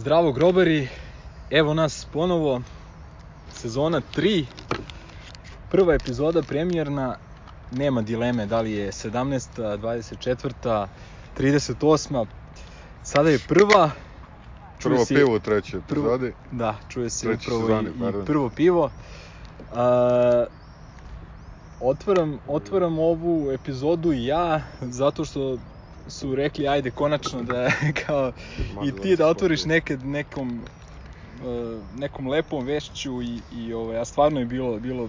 Zdravo grobari, evo nas ponovo, sezona 3, prva epizoda premijerna, nema dileme da li je 17. 24. 38. Sada je prva. čuje Prvo se- pivo u trećoj prvo- epizodi. Da, čuje se upravo sezoni, i, pardon. i prvo pivo. A, otvaram, otvaram ovu epizodu ja, zato što su rekli ajde konačno da kao i ti da otvoriš nekad nekom e, nekom lepom vešću i, i ovaj, a stvarno je bilo, bilo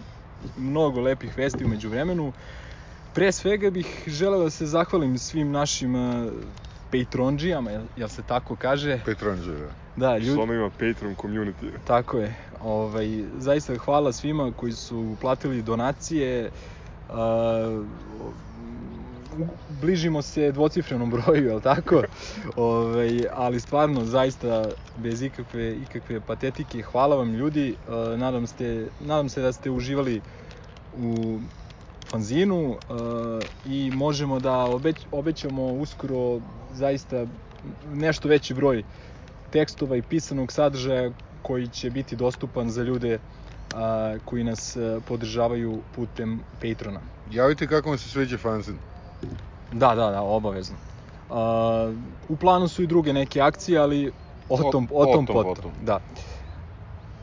mnogo lepih vesti umeđu vremenu. Pre svega bih želeo da se zahvalim svim našim uh, patronđijama, jel, jel se tako kaže? Petronđe, Da, ljudi, Članovima Patreon community. Tako je. Ovaj, zaista hvala svima koji su platili donacije. Uh, bližimo se dvocifrenom broju, je tako? Ovaj, ali stvarno, zaista, bez ikakve, ikakve patetike, hvala vam ljudi. Uh, nadam, ste, nadam se da ste uživali u fanzinu uh, i možemo da obeć, obećamo uskoro zaista nešto veći broj tekstova i pisanog sadržaja koji će biti dostupan za ljude a, koji nas podržavaju putem Patrona. Javite kako vam se sviđa fanzin. Da, da, da, obavezno. A, u planu su i druge neke akcije, ali o O- tom, o tom o tom potom. potom. Da.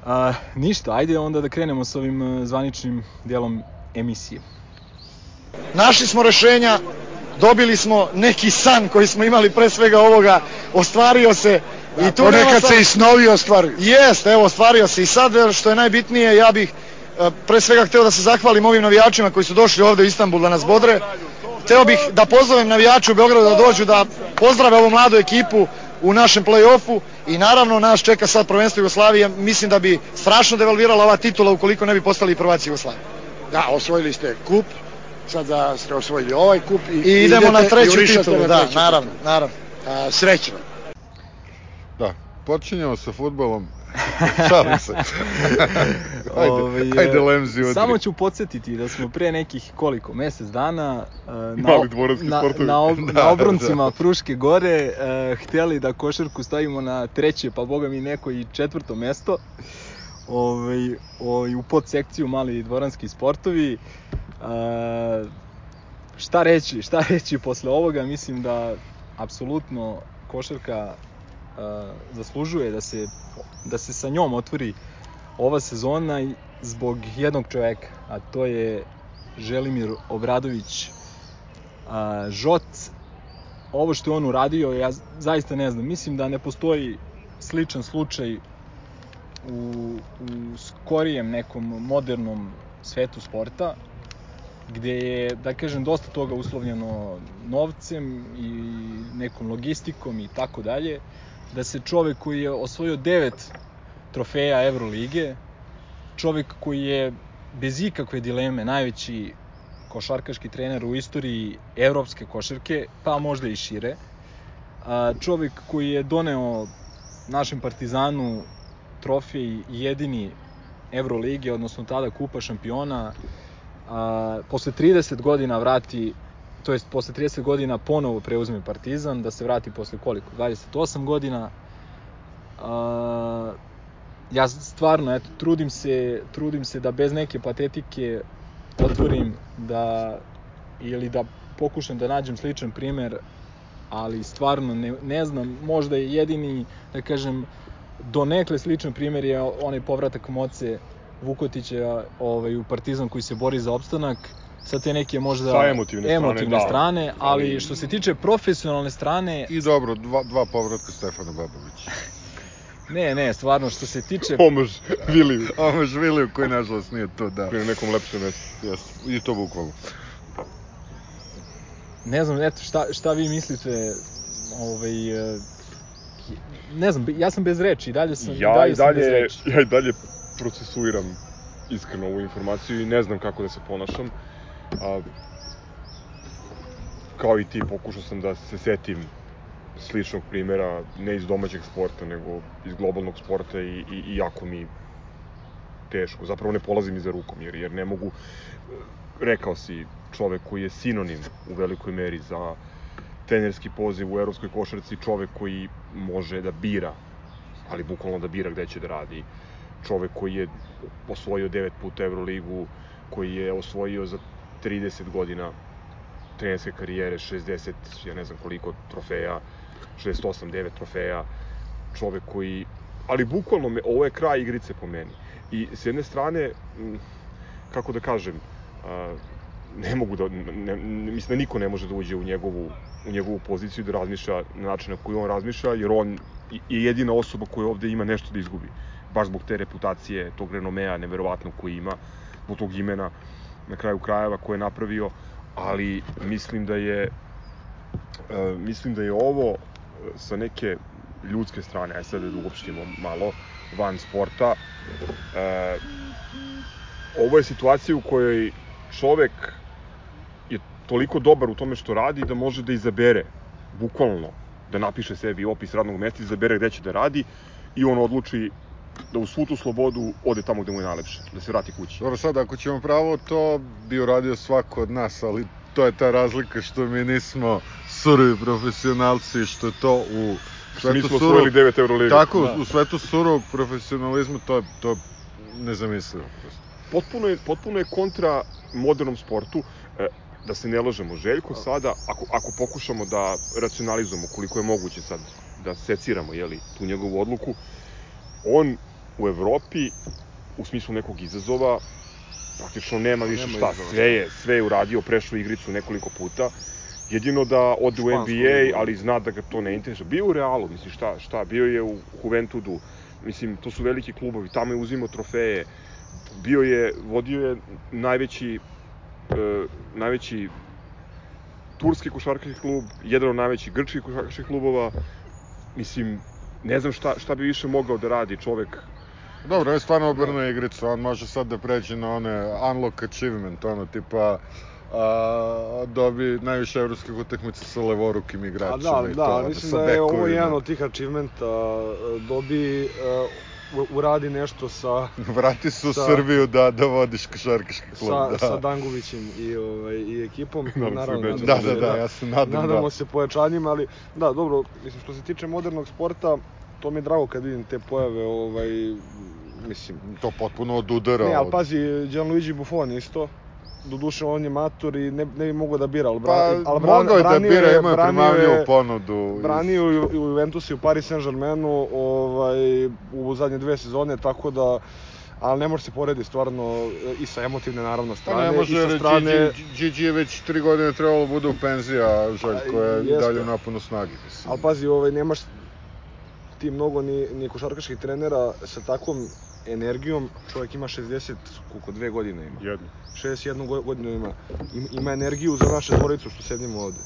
A, ništa, ajde onda da krenemo s ovim a, zvaničnim delom emisije. Našli smo rešenja, dobili smo neki san koji smo imali pre svega ovoga, ostvario se i tu Ponekad sad- se i snovi ostvaruju. Jeste, evo, ostvario se i sad, e, što je najbitnije, ja bih e, pre svega hteo da se zahvalim ovim navijačima koji su došli ovde u Istanbul da nas bodre. Hteo bih da pozovem navijače u Beogradu da dođu da pozdrave ovu mladu ekipu u našem play-offu i naravno nas čeka sad prvenstvo Jugoslavije. Mislim da bi strašno devalvirala ova titula ukoliko ne bi postali prvaci Jugoslavije. Da, osvojili ste kup, sada ste osvojili ovaj kup i, I idemo idete na treću titulu, na da, treću naravno, naravno. A, srećno. Da, počinjemo sa futbolom. Šalim se. ajde, Ovaj, ajde e, Lemzi udri. Samo ću podsjetiti da smo pre nekih koliko, mesec dana e, na, na, sportovi. na, ob, Da, na obroncima da. Fruške gore e, hteli da košarku stavimo na treće, pa boga mi neko i četvrto mesto. Ovaj, ovaj, u podsekciju mali dvoranski sportovi. E, šta reći, šta reći posle ovoga, mislim da apsolutno košarka e, zaslužuje da se, da se sa njom otvori ova sezona zbog jednog čoveka, a to je Želimir Obradović a, Žot. Ovo što je on uradio, ja zaista ne znam, mislim da ne postoji sličan slučaj u, u skorijem nekom modernom svetu sporta, gde je, da kažem, dosta toga uslovljeno novcem i nekom logistikom i tako dalje, da se čovek koji je osvojio devet trofeja Evrolige, čovek koji je bez ikakve dileme najveći košarkaški trener u istoriji evropske košarke, pa možda i šire. Čovek koji je doneo našem Partizanu trofej jedini Evrolige, odnosno tada Kupa šampiona, a, posle 30 godina vrati to jest posle 30 godina ponovo preuzme Partizan, da se vrati posle koliko? 28 godina. A, ja stvarno, eto, trudim se, trudim se da bez neke patetike otvorim da, ili da pokušam da nađem sličan primer, ali stvarno ne, ne znam, možda je jedini, da kažem, donekle sličan primer je onaj povratak Moce Vukotića ovaj, u Partizan koji se bori za opstanak, sa te neke možda Sa emotivne strane, emotivne da. strane ali Ali- što se tiče profesionalne strane, I dobro, dva, dva povratka Stefana Babovića. ne, ne, stvarno što se tiče Pomož Viliju. Ovo Žviliju koji nažalost nije to, da. Koji je nekom lepšem mestu. Yes. I to bukvalno. ne znam, eto, šta, šta vi mislite, ovaj, e, ne znam, ja sam bez reči, i dalje sam, Ja dalje i sam bez dalje, reči. ja i dalje procesuiram iskreno ovu informaciju i ne znam kako da se ponašam. A, kao i ti, pokušao sam da se setim sličnog primera, ne iz domaćeg sporta, nego iz globalnog sporta i, i, i jako mi teško. Zapravo ne polazim iza rukom, jer, jer ne mogu... Rekao si, čovek koji je sinonim u velikoj meri za trenerski poziv u evropskoj košarci, čovek koji može da bira, ali bukvalno da bira gde će da radi. Čovek koji je osvojio 9 puta Euroligu, koji je osvojio za 30 godina trenerske karijere 60, ja ne znam koliko trofeja, 68, 9 trofeja, čovek koji, ali bukvalno me, ovo je kraj igrice po meni. I s jedne strane, kako da kažem, a, ne mogu da, ne, ne, mislim da niko ne može da uđe u njegovu, u njegovu poziciju da razmišlja na način na koji on razmišlja, jer on je jedina osoba koja ovde ima nešto da izgubi. Baš zbog te reputacije, tog renomea neverovatnog koji ima, zbog tog imena na kraju krajeva koje je napravio, ali mislim da je mislim da je ovo sa neke ljudske strane, aj sad da uopštimo malo, van sporta, e, ovo je situacija u kojoj čovek je toliko dobar u tome što radi da može da izabere, bukvalno, da napiše sebi opis radnog mesta, izabere gde će da radi i on odluči da u svu tu slobodu ode tamo gde mu je najlepše, da se vrati kući. Dobro, sad, ako ćemo pravo, to bi uradio svako od nas, ali to je ta razlika što mi nismo surovi profesionalci, što je to u Što mi svetu smo osvojili 9 Euroliga. Tako, Da. u svetu surovog profesionalizma to je to je nezamislivo. potpuno je, potpuno je kontra modernom sportu. E, da se ne lažemo, Željko sada, ako, ako pokušamo da racionalizujemo koliko je moguće sad, da seciramo jeli, tu njegovu odluku, on u Evropi, u smislu nekog izazova, praktično nema više nema šta, sve je, sve je uradio, prešao igricu nekoliko puta, jedino da ode u NBA, ali zna da ga to ne interesuje. Bio u Realu, mislim šta, šta, bio je u Juventudu, mislim, to su veliki klubovi, tamo je uzimao trofeje, bio je, vodio je najveći, e, najveći turski košarkaški klub, jedan od najvećih grčkih košarkaških klubova, mislim, ne znam šta, šta bi više mogao da radi čovek. Dobro, je stvarno obrnuo igricu, on može sad da pređe na one unlock achievement, ono tipa a, dobi najviše evropskih utakmica sa levorukim A igračima da, i da, to, mislim sa da je ovo jedan od tih achievementa, dobi, u- uradi nešto sa, Vrati se u sa- Srbiju da, da vodiš košarkaški klub. sa, da. sa Dangubićem i, ovaj, i ekipom. Naravno, da neće da, nadamo da, se da, ja se nadam nadamo da. se pojačanjima, ali da, dobro, mislim, što se tiče modernog sporta, to mi je drago kad vidim te pojave, ovaj, mislim, To potpuno odudara ne, ali od... pazi, Gianluigi Buffon isto, doduše on je mator i ne, ne bi mogao da bira, ali, Pa, ali mogao je da bira, je- imao je primamljivu je- ponudu. branio i u, i u Juventusu i u Paris Saint-Germainu ovaj, u zadnje dve sezone, tako da ali ne može se poredi stvarno i sa emotivne naravno Pa strane ne može, i sa strane Gigi, je već tri godine trebalo da bude u penziji, a Željko je dalje u naponu snagi. Mislim. ali pazi ovaj nemaš ti mnogo ni, ni košarkaških trenera sa takvom energijom čovjek ima 60 koliko dve godine ima Jedno. 61 go- godinu ima Im- ima energiju za naše dvoricu što sedimo ovde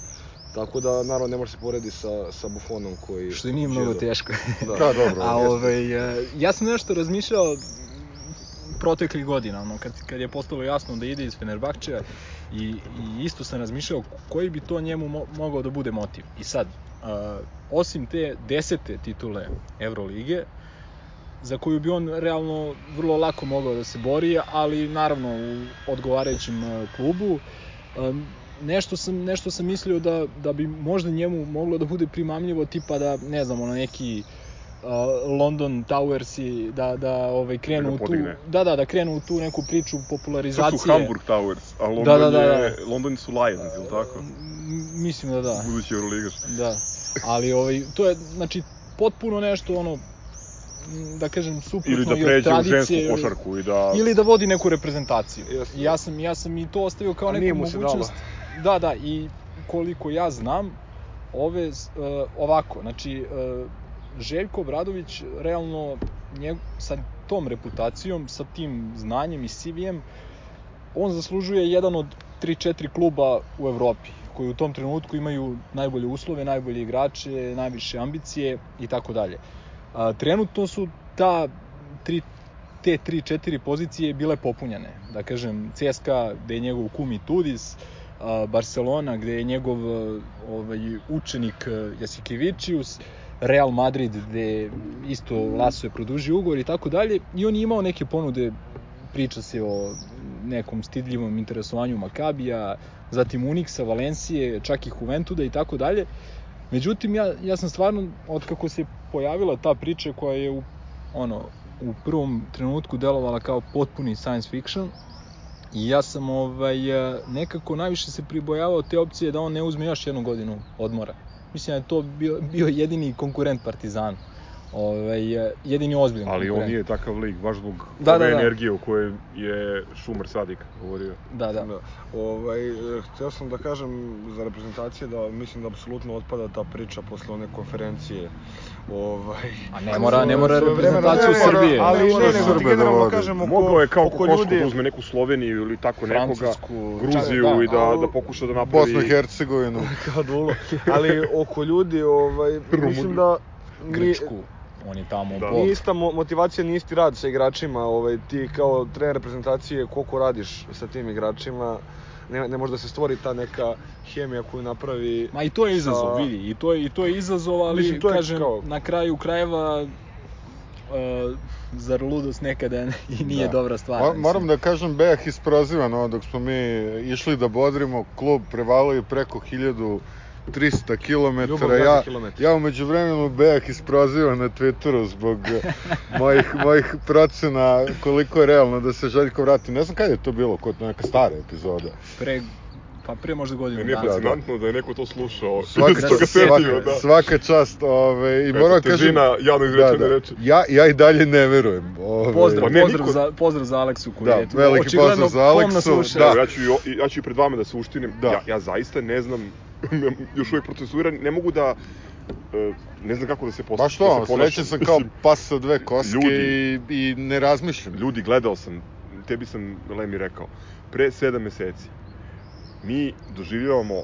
tako da naravno ne može se poredi sa, sa Buffonom koji Što i nije mnogo teško. da. Da, dobro. A ovaj, e, ja sam nešto razmišljao proteklih godina, ono, kad, kad je postalo jasno da ide iz Fenerbahčeja i, i isto sam razmišljao koji bi to njemu mo mogao da bude motiv. I sad, osim te desete titule Evrolige, za koju bi on realno vrlo lako mogao da se bori, ali naravno u odgovarajućem e, klubu, e, nešto sam, nešto sam mislio da, da bi možda njemu moglo da bude primamljivo tipa da, ne znam, ono neki uh, London Towers i da, da ovaj, krenu Da u tu, da, da, da krenu u tu neku priču To popularizacije. su Hamburg Towers, a London, Da, da, da, je, London su Lions, ili tako? Mislim da da. Budući Euroligaš. Da. Ali ovaj, to je, znači, potpuno nešto ono, da kažem, suprotno Ili da pređe u žensku košarku i da... Ili da vodi neku reprezentaciju. Jeste. I ja sam, ja sam i to ostavio kao A neku mogućnost. Da, da, i koliko ja znam, ove, uh, ovako, znači, uh, Željko Obradović, realno, njeg, sa tom reputacijom, sa tim znanjem i CV-em, on zaslužuje jedan od 3-4 kluba u Evropi. koji u tom trenutku imaju najbolje uslove, najbolje igrače, najviše ambicije i tako dalje. Trenutno su ta tri, te 3-4 pozicije bile popunjene. Da kažem, CSKA gde je njegov kum i Tudis, Barcelona gde je njegov ovaj, učenik Jasikevičius, Real Madrid gde isto Laso je produžio ugovor i tako dalje i on je imao neke ponude priča se o nekom stidljivom interesovanju Makabija, zatim Unixa, Valencije, čak i Juventuda i tako dalje. Međutim, ja, ja sam stvarno, otkako se pojavila ta priča koja je u, ono, u prvom trenutku delovala kao potpuni science fiction, i ja sam ovaj, nekako najviše se pribojavao te opcije da on ne uzme još jednu godinu odmora. Mislim da je to bio, bio jedini konkurent Partizanu ovaj, jedini ozbiljan Ali on nije takav lik, baš zbog Da, ove da, da. energije o kojoj je Šumer Sadik govorio. Da, da. Da. Ovaj, hteo sam da kažem za reprezentacije da mislim da apsolutno otpada ta priča posle one konferencije. Ovaj, A ne mora, ne mora reprezentaciju ne mora, Srbije. Ali Ne ne, nego ti da generalno vode. kažem oko, Mogao je kao oko Kokoško da uzme neku Sloveniju ili tako nekoga, Gruziju da. i da, da pokuša da napravi... Bosnu i Hercegovinu. kao dulo. Ali oko ljudi, ovaj, mislim da Grčku. On je tamo Da. bog. nije ista mo- motivacija, nije isti rad sa igračima. Ovaj, ti kao trener reprezentacije, koliko radiš sa tim igračima, ne, ne može da se stvori ta neka hemija koju napravi Ma i to je izazov, sa- vidi, i to je, i to je izazov, ali Mislim, to je kažem, kao- na kraju krajeva, uh, zar ludost nekada i nije Da. dobra stvar. Mislim. Moram da kažem, Bejah isprozivan, dok smo mi išli da bodrimo, klub prevalio je preko 1300 km. Ljubav gazi Ja, ja umeđu vremenu Bejah isprozivan na Twitteru zbog eh, mojih, mojih procena koliko je realno da se Željko vrati. Ne znam kada je to bilo, kod neka stara epizoda. Pre, pa pre možda godinu Meni je dana. fascinantno da je neko to slušao. Svaka, Da čast, setio, svaka, da. svaka čast, ove, i Eto, moram da kažem... težina javno izrečene da, da. reči. Ja, ja i dalje ne verujem. Ove, Pozdrav, Pa ne, pozdrav, niko- za, pozdrav za Aleksu koji Da, je tu veliki pozdrav za Aleksu, da. Evo, ja ću, ja ću i pred vama da se uštinim. Da. Ja, ja zaista ne znam, još uvijek procesuiran, ne mogu da, e, ne znam kako da se postavim. Baš to, srećen sam kao pas sa dve koske Ljudi. i, i ne razmišljam. Ljudi, gledao sam, tebi sam, Lemi, rekao, pre sedam meseci, mi doživljavamo,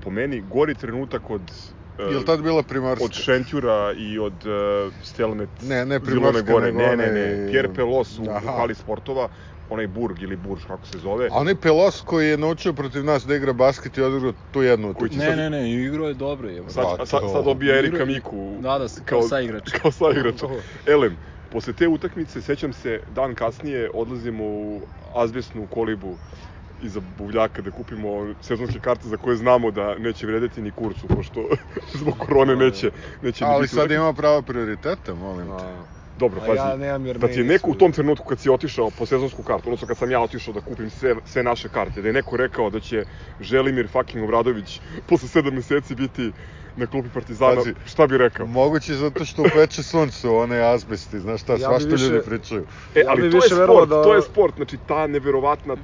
po meni, gori trenutak od... e, Je li tad bila primorska? od Šentjura i od uh, Stelmet Ne, ne Gore. nego Ne, ne, onaj- ne. Pierre Pelos u, u Aha. hali sportova, onaj Burg ili Burž, kako se zove. A onaj Pelos koji je naučio protiv nas da igra basket i odigrao tu jednu će Ne, sad- ne, ne, igro je dobro. Je. Sad, Da, sad, sad dobija Erika Igra- Miku. Da, da, kao saigrač. Kao saigrača. Elem, posle te utakmice, sećam se, dan kasnije odlazimo u azbestnu kolibu iza buvljaka da kupimo sezonske karte za koje znamo da neće vredeti ni kurcu, pošto zbog korone neće, neće ni Ali biti sad ima pravo prioriteta, molim te. Dobro, pazi, ja nemam jer da ti je neko u tom trenutku kad si otišao po sezonsku kartu, odnosno kad sam ja otišao da kupim sve, sve naše karte, da je neko rekao da će Želimir fucking Obradović posle sedam meseci biti na klupi Partizana, Pazi. šta bi rekao? Moguće zato što upeče suncu, one azbesti, znaš šta, Ja svašta više- ljudi pričaju. E, Ja ali bi to je sport, da- to je sport, znači ta neverovatna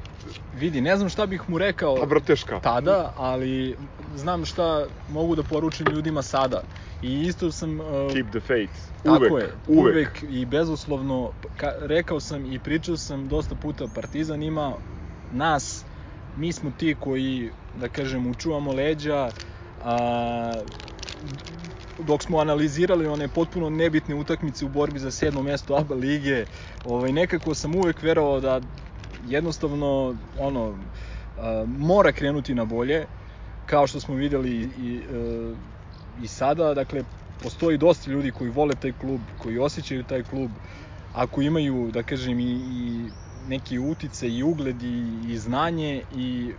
Vidi, ne znam šta bih mu rekao ta brteška. tada, ali znam šta mogu da poručim ljudima sada. I isto sam... Uh, Keep the faith. Tako Uvek, je, uvek. uvek i bezuslovno, ka, rekao sam i pričao sam dosta puta, Partizan ima nas, mi smo ti koji, da kažem, učuvamo leđa, a, dok smo analizirali one potpuno nebitne utakmice u borbi za sedmo mesto ABA lige, ovaj, nekako sam uvek verovao da jednostavno ono, a, mora krenuti na bolje, kao što smo videli i, i, e, i sada, dakle, postoji dosta ljudi koji vole taj klub, koji osjećaju taj klub, ako imaju, da kažem, i, i neki utice i ugled i, i znanje i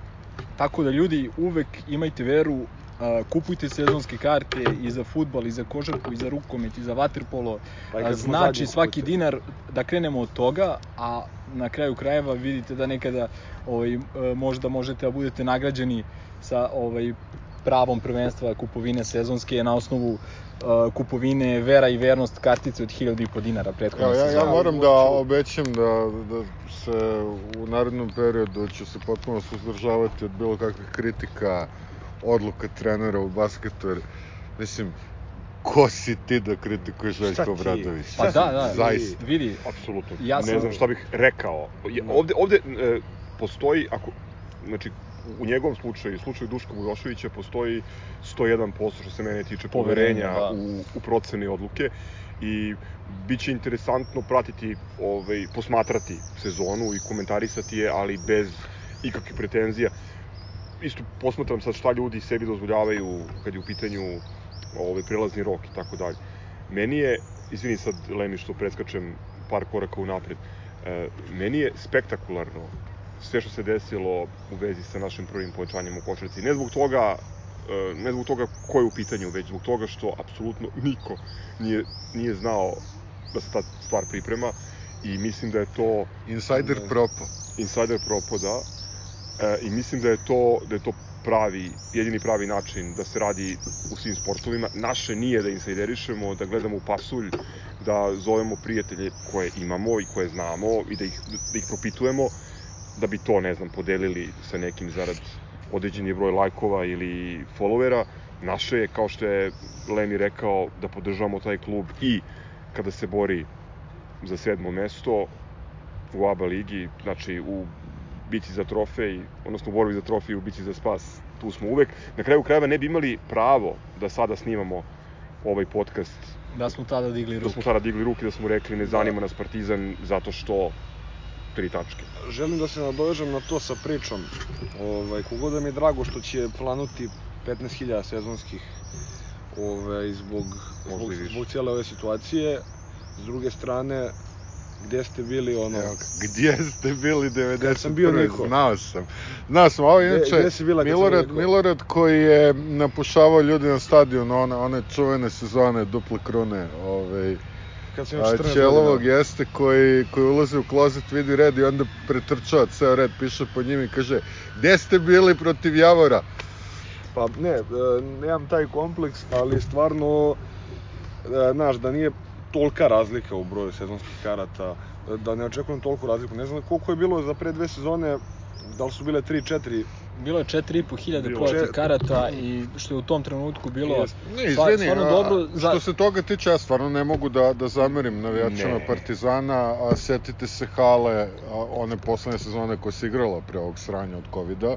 tako da ljudi uvek imajte veru kupujte sezonske karte i za futbal, i za košarku, i za rukomet, i za vaterpolo. Pa i Znači svaki dinar da krenemo od toga, a na kraju krajeva vidite da nekada ovaj, e, možda možete da budete nagrađeni sa ovaj pravom prvenstva kupovine sezonske na osnovu uh, kupovine vera i vernost kartice od 1000 dinara prethodne Evo, ja, ja sezone. moram da obećam da, da se u narednom periodu ću se potpuno suzdržavati od bilo kakvih kritika odluka trenera u basketu, jer mislim, ko si ti da kritikuješ ti? Obradović? Pa da, da, Zaista. vidi, Apsolutno. Ja Ne sam- znam šta bih rekao. Je, ovde, ovde e, postoji, ako, znači, u njegovom slučaju, u slučaju Duška Vujoševića, postoji 101% što se mene tiče poverenja da. u, u procene odluke i bit će interesantno pratiti, ovaj, posmatrati sezonu i komentarisati je, ali bez ikakvih pretenzija. Isto posmatram sad šta ljudi sebi dozvoljavaju kad je u pitanju ovaj, prelazni rok i tako dalje. Meni je, izvini sad Lemi što preskačem par koraka unapred, e, meni je spektakularno sve što se desilo u vezi sa našim prvim povećanjem u košarci. Ne zbog toga e, ne zbog toga ko je u pitanju, već zbog toga što apsolutno niko nije, nije znao da se ta stvar priprema i mislim da je to Insider propo. insider propo, da. E, I mislim da je to da je to pravi, jedini pravi način da se radi u svim sportovima. Naše nije da insajderišemo, da gledamo u pasulj, da zovemo prijatelje koje imamo i koje znamo i da ih, da ih propitujemo, da bi to, ne znam, podelili sa nekim zarad određeni broj lajkova ili followera. Naše je, kao što je Lemi rekao, da podržavamo taj klub i kada se bori za sedmo mesto u ABA ligi, znači u bici za trofej, odnosno u borbi za trofej u bici za spas, tu smo uvek. Na kraju krajeva ne bi imali pravo da sada snimamo ovaj podcast, Da smo tada digli da ruku. smo tada digli ruke, da smo rekli ne zanima nas Partizan zato što tri tačke. Želim da se nadovežem na to sa pričom. Ovaj, kogod da mi je drago što će planuti 15.000 sezonskih ovaj, zbog, Možda zbog, zbog cijele ove situacije. S druge strane, gde ste bili ono... Evo gdje ste bili 91. Kad sam bio Niko. Znao sam. Znao sam, ovo inače gde si bila Milorad? Milorad koji je napušavao ljudi na stadionu, one, one čuvene sezone duple krune, ovaj, Kad sam a 14 Ćelovog godina. jeste koji, koji ulazi u klozet, vidi red i onda pretrčava ceo red, piše po njim i kaže gde ste bili protiv Javora? Pa ne, e, nemam taj kompleks, ali stvarno, e, znaš, da nije tolika razlika u broju sezonskih karata, da ne očekujem toliku razliku. Ne znam koliko je bilo za pre dve sezone, da li su bile 3-4 Bilo je 4,5 hiljade Če- karata i što je u tom trenutku bilo Jest. Ne, izvini, stvarno a, dobro, što za- se toga tiče, ja stvarno ne mogu da, da zamerim navijačima Ne. Partizana, a setite se hale, a, one poslednje sezone koje se igrala pre ovog sranja od covida,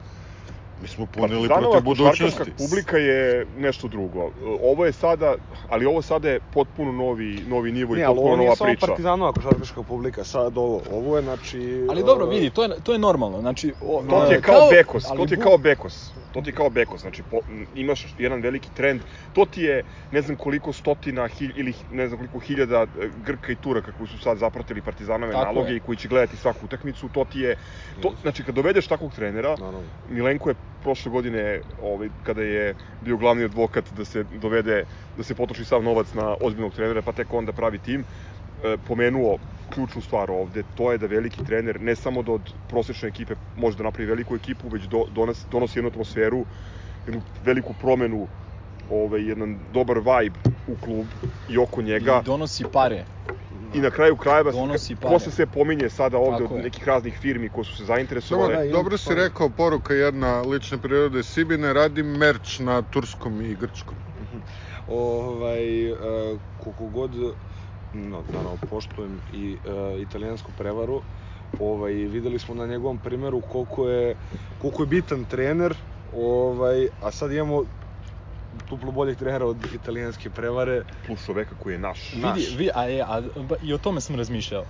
mi smo punili Partizanova protiv budućnosti. publika je nešto drugo. Ovo je sada, ali ovo sada je potpuno novi, novi nivo i Ne, ali potpuno ovo nije nova samo priča. Partizanova košarkaška publika, sad ovo. Ovo je, znači... Ali dobro, e, vidi, to je, to je normalno. Znači, o, To ti je e, kao, Bekos, ali to ti je kao Bekos. To ti je kao Bekos, znači po, imaš jedan veliki trend. To ti je ne znam koliko stotina hilj, ili ne znam koliko hiljada e, Grka i Turaka koji su sad zapratili Partizanove Tako naloge je. i koji će gledati svaku utakmicu. To ti je to znači kad dovedeš takvog trenera, Naravno. Milenko je prošle godine, ovaj, kada je bio glavni advokat da se dovede, da se potroši sav novac na ozbiljnog trenera, pa tek onda pravi tim, e, pomenuo ključnu stvar ovde, to je da veliki trener ne samo da od prosečne ekipe može da napravi veliku ekipu, već do, donosi, donosi jednu atmosferu, jednu veliku promenu, ovaj, jedan dobar vibe u klub i oko njega. I donosi pare. I na kraju krajeva, Donosi ko pare. se sve pominje sada ovde Tako od je. nekih raznih firmi koje su se zainteresovale. Da, imam dobro si rekao, poruka jedna lične prirode, Sibine radi merč na turskom i grčkom. ovaj, e, koliko god, no, naravno, poštujem i e, italijansku prevaru, ovaj, videli smo na njegovom primeru koliko je, koliko je bitan trener, ovaj, a sad imamo duplo boljeg trenera od italijanske prevare. plus čoveka koji je naš. Naš. Vidi, vi, a, je, a, ba, i o tome sam razmišljao.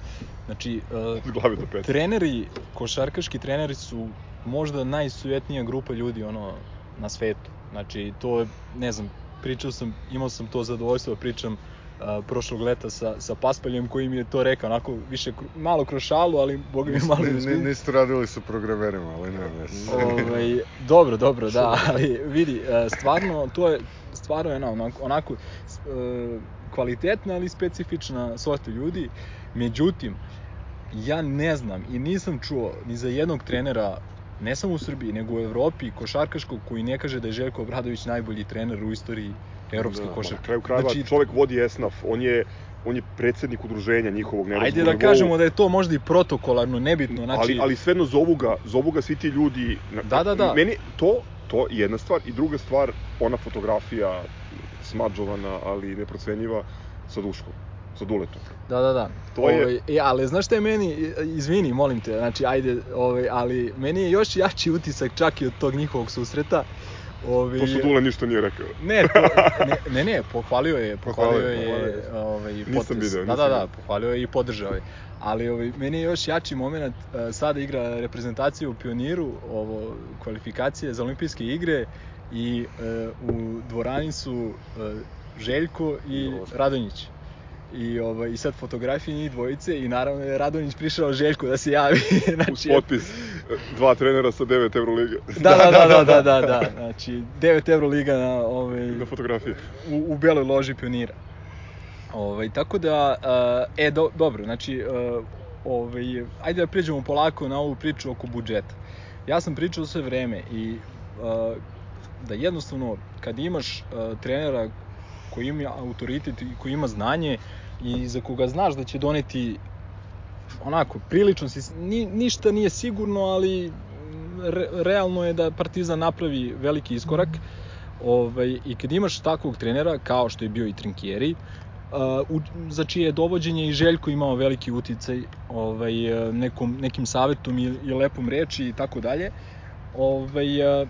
Znači, uh, treneri, košarkaški treneri su možda najsujetnija grupa ljudi ono na svetu. Znači, to je, ne znam, pričao sam, imao sam to zadovoljstvo da pričam uh, prošlog leta sa, sa Paspaljem koji mi je to rekao, onako više malo kroz šalu, ali boga mi je malo Ni- i ni- ozbiljno. Niste radili sa programerima, ali nema veze. Ovaj, dobro, dobro, da, ali vidi, e, stvarno, to je stvarno jedna onako, onako e, kvalitetna, ali specifična sorta ljudi. Međutim, ja ne znam i nisam čuo ni za jednog trenera ne samo u Srbiji, nego u Evropi, košarkaškog, koji ne kaže da je Željko Obradović najbolji trener u istoriji evropske Da, Na košarke. kraju krajeva Znači, čovek vodi esnaf, on je on je predsednik udruženja njihovog na Ajde da nivou, kažemo da je to možda i protokolarno, nebitno, znači... ali, ali svejedno zovu ga, zovu ga svi ti ljudi. na- Da, da, da. Meni to, to je jedna stvar. I druga stvar, ona fotografija smađovana, ali neprocenjiva sa Duškom. sa Duletom. Da, da, da. To je- Ovaj, e, ali znaš šta je meni, izvini, molim te, znači, ajde, ovaj, ali meni je još jači utisak čak i od tog njihovog susreta. Ovaj, To što Dule ništa nije rekao. Ne, to, ne, ne, ne, pohvalio je, pohvalio Pohvalio je, pohvalio ovaj, Nisam potez. video, Da, nisam da, da, video. pohvalio je i podržao je. Ali ovaj, meni je još jači moment, uh, sada igra reprezentacija u Pioniru, ovo, kvalifikacije za olimpijske igre i uh, u dvorani su uh, Željko i Radonjić. I, ovaj, I sad fotografije njih dvojice i naravno je Radonjić prišao Željku da se javi. Uz znači, potpis e, dva trenera sa 9 Euroliga. da, da, da, da, da, da, da, znači 9 euro liga na, ovaj, Na fotografije. u, u beloj loži pionira. Ovaj, tako da, uh, e, do, dobro, znači, uh, ovaj, ajde da pređemo polako na ovu priču oko budžeta. Ja sam pričao sve vreme i uh, da jednostavno, kad imaš uh, trenera koji ima autoritet i koji ima znanje i za koga znaš da će doneti onako, prilično si, ni, ništa nije sigurno, ali re, realno je da Partizan napravi veliki iskorak. Ovaj, I kad imaš takvog trenera, kao što je bio i Trinkieri, uh, za čije je dovođenje i Željko imao veliki uticaj ovaj, uh, nekom, nekim savetom i, i lepom reči i tako dalje, ovaj, uh,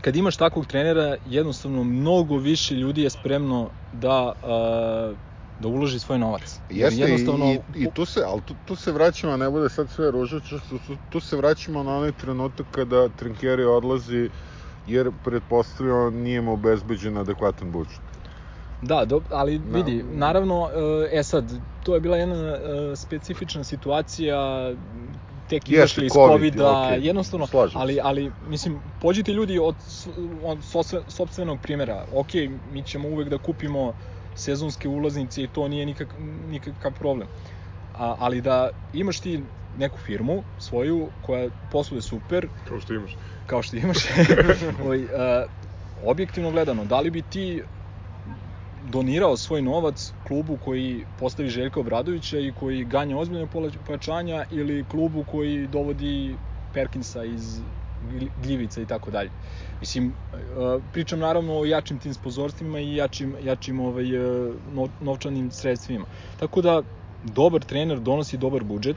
kad imaš takvog trenera, jednostavno mnogo više ljudi je spremno da uh, da uloži svoj novac. Jeste, jednostavno, i, i, tu se, ali tu, tu se vraćamo, ne bude sad sve ružače, tu, tu, se vraćamo na onaj trenutak kada Trinkeri odlazi, jer pretpostavljamo nije mu obezbeđen adekvatan budžet. Da, do, ali vidi, naravno, e sad, to je bila jedna e, specifična situacija, tek izašli iz COVID, COVID-a, okej, jednostavno, slažem ali, ali, mislim, pođite ljudi od, od sopstvenog primjera, ok, mi ćemo uvek da kupimo sezonske ulaznice i to nije nikak, nikakav problem. A, ali da imaš ti neku firmu svoju koja posluje super, Kao što imaš. kao što imaš, ovaj, objektivno gledano, da li bi ti donirao svoj novac klubu koji postavi Željka Obradovića i koji ganja ozbiljne pojačanja ili klubu koji dovodi Perkinsa iz Gljivica i tako dalje. Mislim, uh, pričam naravno o jačim tim sponzorstvima i jačim, jačim ovaj, no- novčanim sredstvima. Tako da, dobar trener donosi dobar budžet,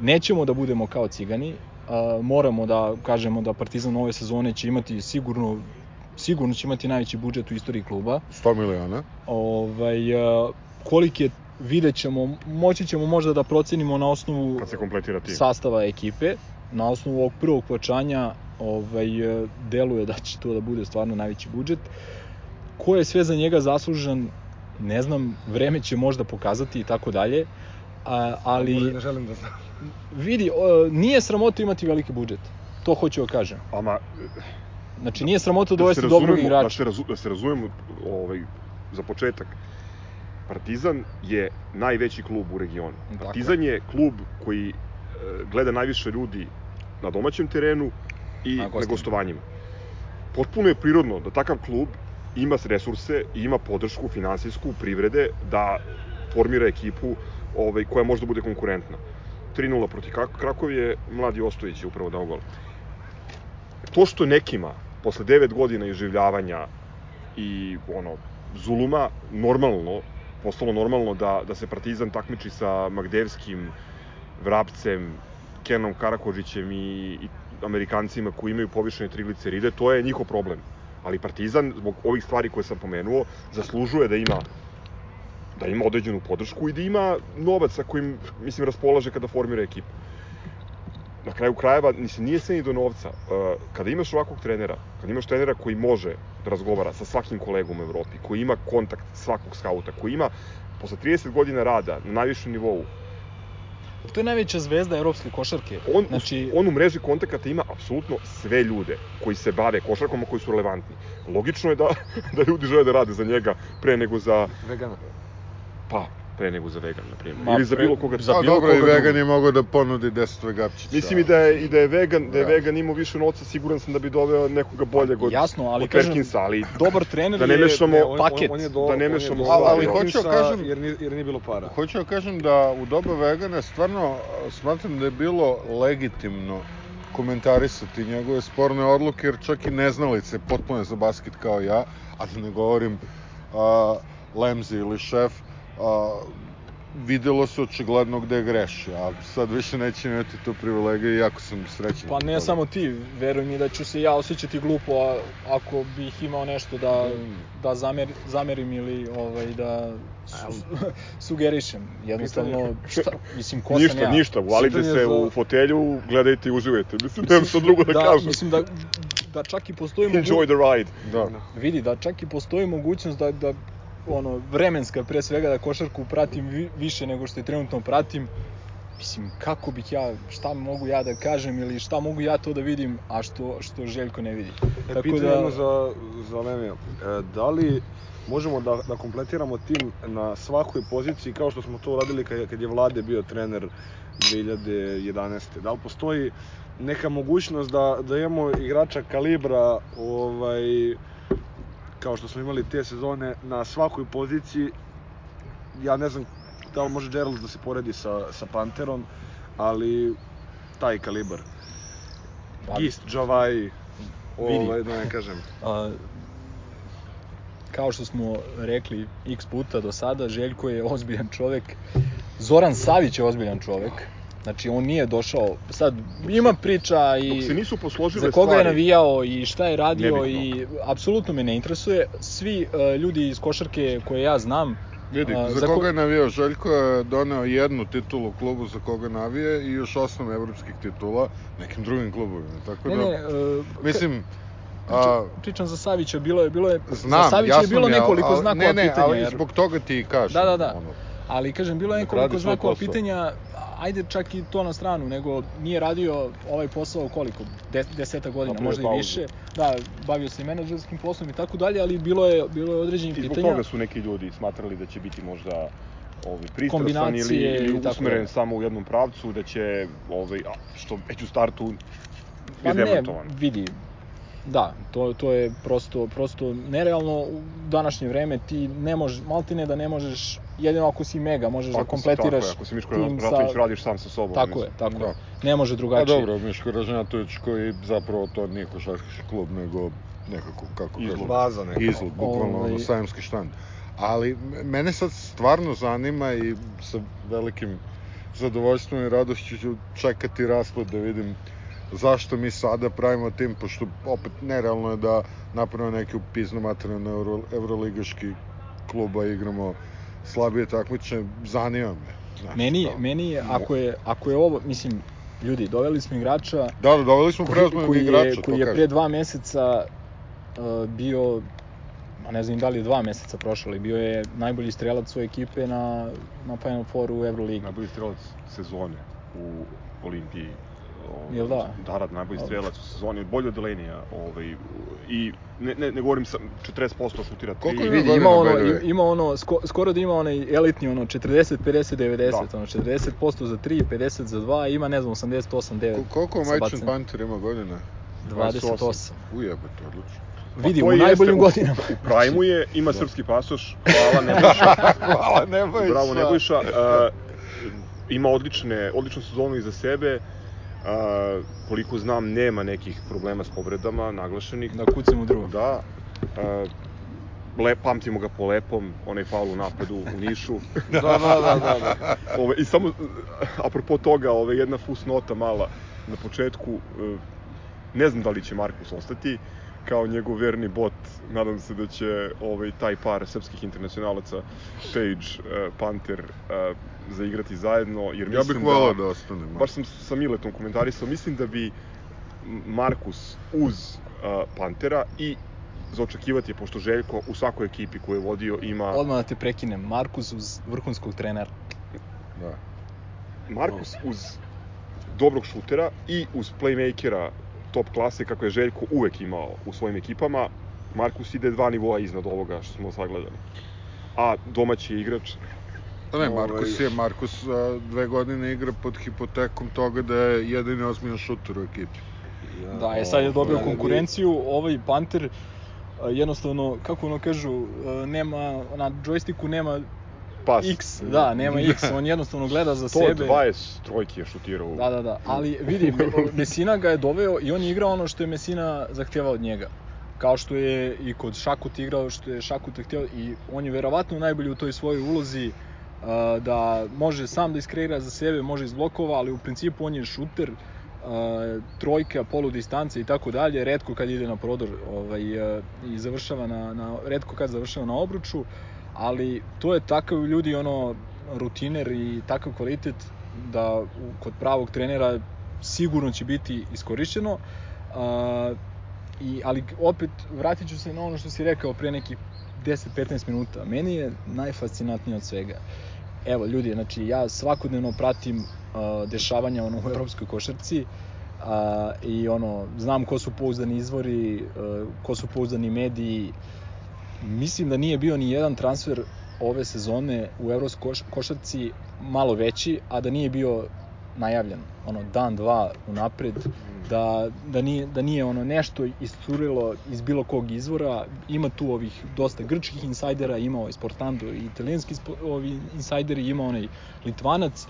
nećemo da budemo kao cigani, a, moramo da kažemo da Partizan ove sezone će imati sigurno sigurno će imati najveći budžet u istoriji kluba. 100 miliona. Ovaj koliki je vidjet ćemo, moći ćemo možda da procenimo na osnovu Kad se kompletira tim. sastava ekipe, na osnovu ovog prvog pojačanja ovaj, e, deluje da će to da bude stvarno najveći budžet. Ko je sve za njega zaslužan, ne znam, vreme će možda pokazati i tako dalje, a, ali Ne želim da znam. vidi, o, nije sramota imati veliki budžet. To hoću da kažem. Ama, Znači, nije sramota da dovesti dobrog razumemo, da igrača. se, razu, da se razumemo ovaj, za početak. Partizan je najveći klub u regionu. Partizan je klub koji e, gleda najviše ljudi na domaćem terenu i Na na, gostovanjima. Potpuno je prirodno da takav klub ima resurse i ima podršku finansijsku privrede da formira ekipu ovaj, koja može da bude konkurentna. 3-0 proti Krak- Krakovje, mladi Ostojić je upravo dao gol. To što nekima, posle 9 godina iživljavanja i ono, zuluma, normalno, postalo normalno da, da se Partizan takmiči sa Magdevskim, Vrapcem, Kenom Karakožićem i, i Amerikancima koji imaju povišene trigliceride, to je njihov problem. Ali Partizan, zbog ovih stvari koje sam pomenuo, zaslužuje da ima da ima određenu podršku i da ima novac sa kojim, mislim, raspolaže kada formira ekipu. Na kraju krajeva, mislim, nije sve ni do novca. Uh, kada imaš ovakvog trenera, kada imaš trenera koji može da razgovara sa svakim kolegom u Evropi, koji ima kontakt svakog skauta, koji ima posle 30 godina rada na najvišem nivou, To je najveća zvezda evropske košarke. on, Znači, on u mreži kontakata ima apsolutno sve ljude koji se bave košarkom, a koji su relevantni. Logično je da, da ljudi žele da rade za njega pre nego za, Vegana. pa, pre nego za vegan, na primjer. Ma, Ili za bilo koga. za bilo dobro, i vegan je mogao da ponudi 10 vegapčića. Mislim i da je, i da je vegan, da je Da. vegan imao više novca, siguran sam da bi doveo nekoga boljeg od, jasno, ali od kažem, Perkinsa, ali dobar trener Da ne je mešamo on, paket. On, on je do, Da ne je mešamo. Ali Hopkinsa hoću kažem- Jer nije, jer nije bilo para. Hoću da kažem da u doba vegana stvarno smatram da je bilo legitimno komentarisati njegove sporne odluke, jer čak i neznalice potpuno za basket kao ja, a da ne govorim a, Lemzi ili šef, a, videlo se očigledno gde greši, a sad više neće imati tu privilegiju i jako sam srećan. Pa ne samo ti, veruj mi da ću se ja osjećati glupo a, ako bih imao nešto da, da zamer, zamerim ili ovaj, da su, sugerišem. Jednostavno, šta, mislim, ko sam Ništa, ja? ništa, Pitanje se za- u fotelju, gledajte i uživajte. Mislim, nemam što drugo da, da, kažem. Mislim da, da čak i postoji Enjoy mogućnost, the ride. Da. vidi, da čak i postoji mogućnost da, da ono, vremenska pre svega da košarku pratim vi, više nego što je trenutno pratim, mislim, kako bih ja, šta mogu ja da kažem ili šta mogu ja to da vidim, a što, što Željko ne vidi. E, pitanje jedno za, za Lemija. E, da li možemo da, da kompletiramo tim na svakoj poziciji kao što smo to uradili kad, kad je Vlade bio trener 2011. Da li postoji neka mogućnost da, da imamo igrača kalibra ovaj, kao što smo imali te sezone na svakoj poziciji ja ne znam da li može Gerald da se poredi sa, sa Panterom ali taj kalibar Pa, Gist, Vidi. ovaj, da ne kažem. A, kao što smo rekli x puta do sada, Željko je ozbiljan čovek. Zoran Savić je ozbiljan čovek. Znači, on nije došao, sad ima priča i se nisu posložile za koga je stvari, navijao i šta je radio Nebitno. i apsolutno me ne interesuje. Svi uh, ljudi iz košarke koje ja znam, Vidi, A, za, za ko- koga je navijao? Željko je doneo jednu titulu u klubu za koga navije i još osam evropskih titula nekim drugim klubovima. Tako ne, da, ne, uh, mislim, a, pričam za Savića, bilo je, bilo je, znam, za Savića je bilo je, nekoliko znakova ne, ne, pitanja. ali jer- zbog toga ti kažem. Da, da, da. Ono, Ali kažem, bilo je Nek nekoliko znakova pitanja, ajde čak i to na stranu, nego nije radio ovaj posao koliko, De, deseta godina, Napravio možda i više. Da, bavio se i menadžerskim poslom i tako dalje, ali bilo je, bilo je određenih I zbog pitanja. toga su neki ljudi smatrali da će biti možda ovaj, pristrasan ili, ili usmeren samo u jednom pravcu, da će, ovaj, a, što već u startu Pa je ne, demantovan. vidi, da, to, to je prosto, prosto nerealno u današnje vreme, ti ne možeš, maltene da ne možeš, jedino ako si mega, možeš da Ako si- kompletiraš Tako je, ako si Miško tim sa- Račević, radiš sam sa sobom. Tako mislim. je, tako Da. je. Ne može A drugačije. dobro, Miško Ražnjatović koji zapravo to nije košarkaški klub, nego nekako, kako Izlog. kažem, Baza neka. izlog, bukvalno Ovaj- ono sajamski štand. Ali mene sad stvarno zanima i sa velikim zadovoljstvom i radošću ću čekati rasplet da vidim zašto mi sada pravimo tim, pošto opet nerealno je da napravimo neki upizno materijalno euro, evroligaški kluba igramo slabije takmiče, zanima me. Znaš, Meni, kao- meni je, ako je, ako je ovo, mislim, ljudi, doveli smo igrača Da, da, doveli smo koji, koji igrača, je, to koji je kažem. pre dva meseca uh, bio, a ne znam da li je dva meseca prošlo, ali bio je najbolji strelac svoje ekipe na, na Final Fouru u Euroligi. Najbolji strelac sezone u Olimpiji. Ovaj, Jel da? Da, da, najbolji strelac u sezoni, bolji od Delenija. Ovaj, I ne, ne, ne govorim sam 40% šutira tri. Koliko ima Vidi, ima ono, ima ono, sko, skoro da ima onaj elitni, ono, 40, 50, 90, Da. ono, 40% za 3, 50 za 2, ima, ne znam, 88, 9. Ko- Koliko bacanjem. Panter ima godina? 28. Ujebate, odlično. Vidi, to u najboljim u- godinama. U Prajmu je, ima srpski pasoš, hvala Nebojša. Hvala, nemoj Bravo Nebojša. Uh, ima odlične, odličnu sezonu iza sebe. Uh, koliko znam, nema nekih problema s povredama naglašenih. Da kucam u drugo. Da. Uh, le, pamtimo ga po lepom, onaj faul u napadu u Nišu. Da, da, da, da. da. Ove, I samo, apropo toga, ove, jedna fusnota mala na početku, e, ne znam da li će Markus ostati, kao njegov verni bot, nadam se da će ovaj, taj par srpskih internacionalaca, Page, e, Panter, e, zaigrati zajedno, jer Ja bih volao da, da ostane. baš sam sa Miletom komentarisao, mislim da bi Markus uz e, Pantera i za očekivati je, pošto Željko u svakoj ekipi koju je vodio ima... Odmah da te prekinem, Markus uz vrhunskog trenera. Da. Markus uz dobrog šutera i uz playmakera top klase kako je Željko uvek imao u svojim ekipama, Markus ide dva nivoa iznad ovoga što smo sagledali. A domaći je igrač, Pa ne, Ovaj- Markus je, Markus dve godine igra pod hipotekom toga da je jedini ozbiljan šuter u ekipi. Da, je sad je dobio ovaj, konkurenciju, ovaj Panter jednostavno, kako ono kažu, nema, na džojstiku nema pas. X, da, nema X, on jednostavno gleda za To sebe. 20 trojki je šutirao. Da, da, da, ali vidi, Me- Mesina ga je doveo i on je igrao ono što je Mesina zahtjevao od njega. Kao što je i kod Šakut igrao, što je Šakut zahtjevao i on je verovatno najbolji u toj svojoj ulozi da može sam da iskreira za sebe, može iz blokova, ali u principu on je šuter, trojka, polu distance i tako dalje, redko kad ide na prodor ovaj, i završava na, na, redko kad završava na obruču, ali to je takav ljudi ono rutiner i takav kvalitet da kod pravog trenera sigurno će biti iskorišćeno. Uh, i, ali opet vratit ću se na ono što si rekao pre nekih 10-15 minuta. Meni je najfascinantnije od svega. Evo, ljudi, znači, ja svakodnevno pratim uh, dešavanja ono, u evropskoj košarci uh, i ono, znam ko su pouzdani izvori, uh, ko su pouzdani mediji. Mislim da nije bio ni jedan transfer ove sezone u evropskoj košarci malo veći, a da nije bio najavljen, ono, dan, dva unapred, da, da, nije, da nije ono nešto iscurilo iz bilo kog izvora, ima tu ovih dosta grčkih insajdera, ima ovaj Sportando i italijanski ovi insajderi, ima onaj Litvanac,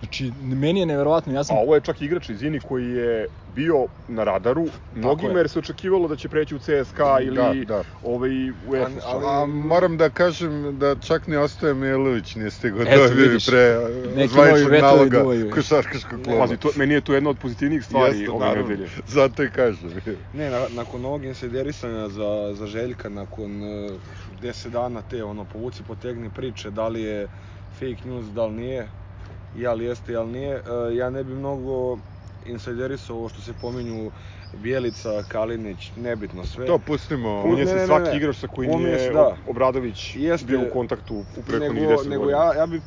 Znači, meni je neverovatno, ja sam... A ovo je čak igrač iz Ini koji je bio na radaru mnogima jer se očekivalo da će preći u CSKA ili Da, da. ovaj, u EFUS. Ali- A moram da kažem da čak ni Ostoje Mijailović nije stigao Eto, da vidi vidiš, pre zvaničnog vetrovi naloga košarkaškog kluba. Pazi, to, meni je to jedna od pozitivnijih stvari Jeste, ove naravno. nedelje. Zato i kažem. Ne, na, nakon ovog insajderisanja za, za Željka, nakon uh, 10 dana te, ono, povuci potegni priče, da li je fake news, da li nije, jel jeste, jel nije, uh, ja ne bi mnogo insajderisao ovo što se pominju Bjelica, Kalinić, nebitno sve. To pustimo. Pominje Ne, se ne, svaki ne. igrač sa kojim se, je da. Obradović Jeste. bio u kontaktu u prethodnih nego, 10 nego godina. ja, ja bi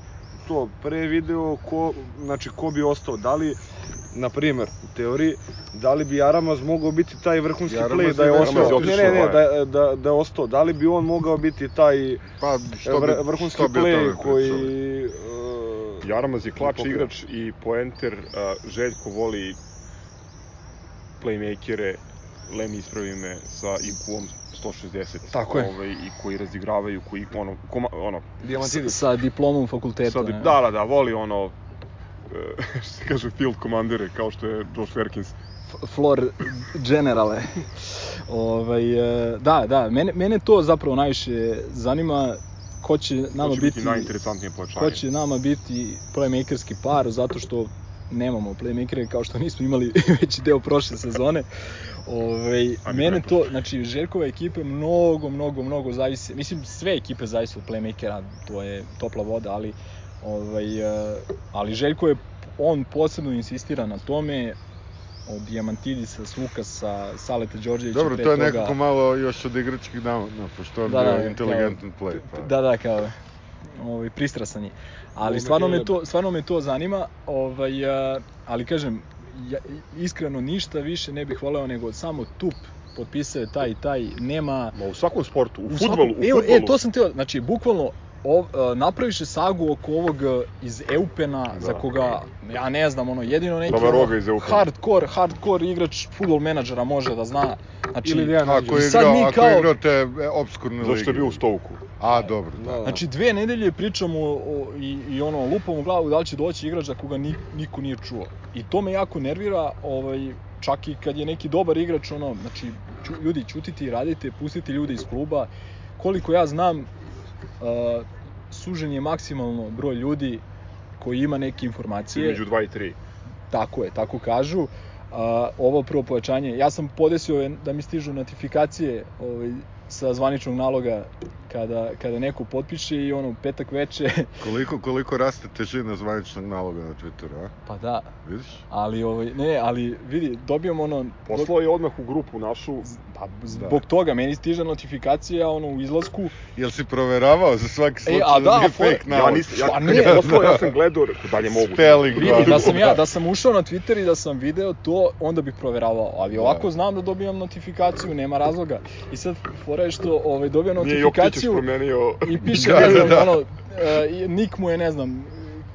to pre video ko, znači ko bi ostao, da li na primer, u teoriji, da li bi Jaramaz mogao biti taj vrhunski Jaramaz play da je je ostao, ne, ne, ne, da, da, da je ostao, da li bi on mogao biti taj Pa, što bi, vr, vrhunski što play pričali? koji... Uh, Jaramaz je klač igrač i poenter, a, Željko voli playmakere, Lemi ispravi me sa IQ-om 160. Tako je. Ovaj, I koji razigravaju, koji, ono, koma, ono, Diamantidis. Sa diplomom fakulteta. ne? da, da, da, voli ono, e, što se kaže, field komandere, kao što je Josh Perkins. Flor generale. ovaj, e, da, da, mene, mene to zapravo najviše zanima ko će nama to će biti, biti najinteresantnije pojačanje. ko će nama biti playmakerski par, zato što nemamo playmakere kao što nismo imali veći deo prošle sezone. Ovaj, A ni mene to, znači Željkova ekipe mnogo, mnogo, mnogo zavise, mislim sve ekipe zavise od playmakera, to je topla voda, ali ovaj, e, ali Željko je, on posebno insistira na tome, od Diamantidisa, Svukasa, Saleta Đorđevića Dobro, to je toga. nekako malo još od igračkih dana, no, pošto on Da, bio da, inteligentan play. Pa. Da, da, kao ovaj, pristrasan je. Ali stvarno me, to, stvarno me to zanima, ovaj, ali kažem, ja, iskreno ništa više ne bih voleo nego samo tup potpisao je taj i taj, nema... Ma u svakom sportu, u, u fudbalu, svakom- u evo, fudbalu. E, to sam teo, znači, bukvalno, ov, a, napraviše sagu oko ovog a, iz Eupena, Da. za koga, ja ne znam, ono, jedino neki ono, iz Eupena. hardcore, hardcore igrač futbol menadžera može da zna. Znači, Ili Dejan Ako je igrao, mi ako kao- je igrao te e, obskurne lige. Zašto je bio u Stovuku? A, dobro, da. Da, da. Znači dve nedelje pričamo o, i, i ono lupam u glavu da li će doći igrač za koga ni, niko nije čuo. I to me jako nervira, ovaj čak i kad je neki dobar igrač ono, znači ču, ljudi ćutite i radite, pustite ljude iz kluba. Koliko ja znam sužen je maksimalno broj ljudi koji ima neke informacije. Između 2 i 3. Tako je, tako kažu. A, ovo prvo pojačanje, ja sam podesio da mi stižu notifikacije ovaj, sa zvaničnog naloga kada, kada neko potpiše i ono petak veče, Koliko, koliko raste težina zvaničnog naloga na Twitteru, a? pa da, Vidiš? ali ovaj, ne, ali vidi, dobijam ono, Poslao je odmah u grupu našu, pa zbog toga meni stiže notifikacija ono u izlasku, Jel si proveravao za svaki slučaj a da, nije fore- fake ja nalog? nisam, ja, Pa ne, je poslao, ja sam gledao, rekao, dalje mogu. Spelling, vidi, da sam ja, Da. da sam ušao na Twitter i da sam video to, onda bih proveravao, ali Da. ovako znam da dobijam notifikaciju, nema razloga. I sad, fora je što ovaj, dobijam Nije Notifikaciju, promenio... I piše, Da, da, da. ono, uh, nik mu je, ne znam,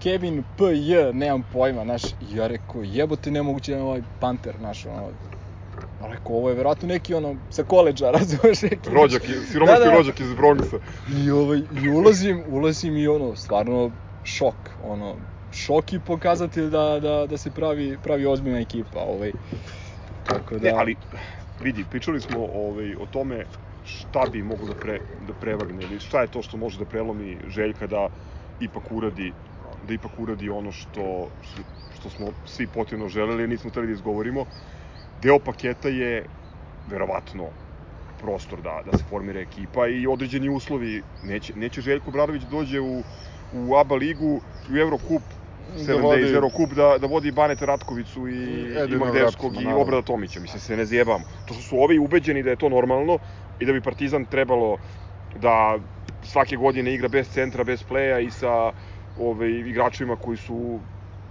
Kevin P.J, nemam pojma, znaš, ja rekao, jebote, nemoguće da je ovaj Panter, znaš, ono, rekao, ovo je verovatno neki, ono, sa koleđa, razumeš, neki, Rođak, siromašni Da, da. rođak iz Bronxa. I, ovaj, i ulazim, ulazim i ono, stvarno, šok, ono, šok i pokazatelj da, da, da se pravi, pravi ozbiljna ekipa, ovaj, tako da... Ne, ali vidi, pričali smo ovaj, o tome šta bi moglo da, pre, da prevagne ili šta je to što može da prelomi Željka da ipak uradi da ipak uradi ono što, što, smo svi potrebno želeli, nismo hteli da izgovorimo. Deo paketa je verovatno prostor da, da se formira ekipa i određeni uslovi. Neće, neće Željko Bradović da dođe u, u ABA ligu, u Eurocup, Da 7 vodi- Days Eurocup, da, da vodi Baneta Ratkovicu i, I Magdevskog i. Obrada Tomića. Mislim, se ne zjebamo. To što su ovi ubeđeni da je to normalno i da bi Partizan trebalo da svake godine igra bez centra, bez pleja i sa ove, igračima koji su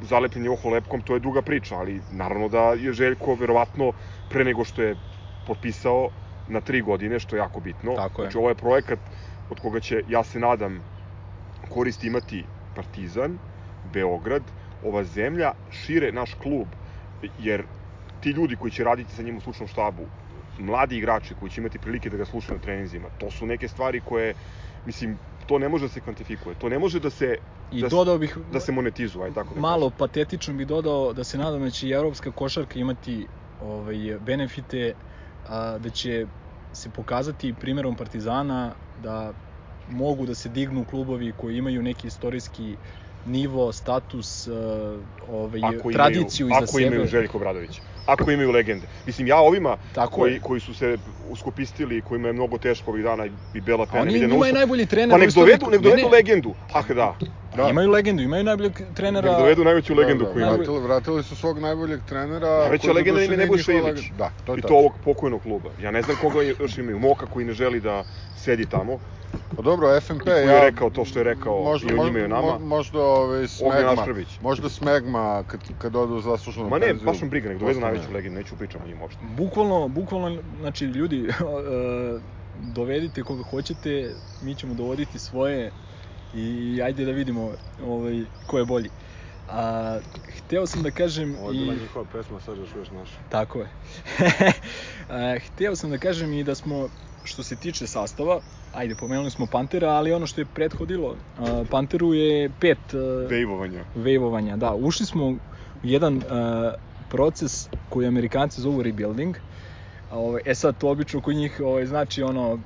zalepljeni oko lepkom, to je druga priča, ali naravno da je Željko verovatno pre nego što je potpisao na tri godine, što je jako bitno. Tako je. Znači, ovo je projekat od koga će, ja se nadam, korist imati Partizan, Beograd, ova zemlja, šire naš klub, jer ti ljudi koji će raditi sa njim u slučnom štabu, mladi igrači koji će imati prilike da ga slušaju na treninzima, to su neke stvari koje, mislim, to ne može da se kvantifikuje, to ne može da se, I da, dodao bih da se monetizuje, aj tako da malo patetično bih dodao da se nadam da će i evropska košarka imati ovaj, benefite, a, da će se pokazati primjerom Partizana da mogu da se dignu klubovi koji imaju neki istorijski nivo, status, ovaj, ako tradiciju imaju, iza ako sebe. imaju Željko Bradović, ako imaju legende. Mislim, ja ovima Tako koji, je. koji su se uskopistili, kojima je mnogo teško ovih dana i Bela Pena, oni na njima je usta- najbolji trener. Pa nek dovedu, nek Ne, dovedu ne, legendu. Ah, da. Da. Imaju legendu, imaju najboljeg trenera. Nek dovedu najveću legendu da, koju da, imaju. vratili, vratili su svog najboljeg trenera. Najveća legenda im je Nebojša Ilić. legenda. Da, to je I to ovog pokojnog kluba. Ja ne znam koga još imaju. Moka koji ne želi da sedi tamo. Pa dobro, FNP, koji je ja... rekao to što je rekao možda, i o njima i o nama. mo- Možda ovaj, Smegma, možda Smegma kad, kad odu u zasluženu Ma ne, penziju. baš sam briga, nek dovedu najveću legendu, neću pričam o njima uopšte. Bukvalno, bukvalno, znači ljudi, e, dovedite koga hoćete, mi ćemo dovoditi svoje i ajde da vidimo ovaj, ko je bolji. A, hteo sam da kažem Ovo je i... bila njihova pesma, sad još čuješ našu. Tako je. A, hteo sam da kažem i da smo, što se tiče sastava, ajde, pomenuli smo Pantera, ali ono što je prethodilo, a, Panteru je pet a, Vejvovanja. vejvovanja, da. Ušli smo u jedan a, proces koji Amerikanci zovu rebuilding. A, Ovaj, e sad, to obično kod njih ovaj, znači ono,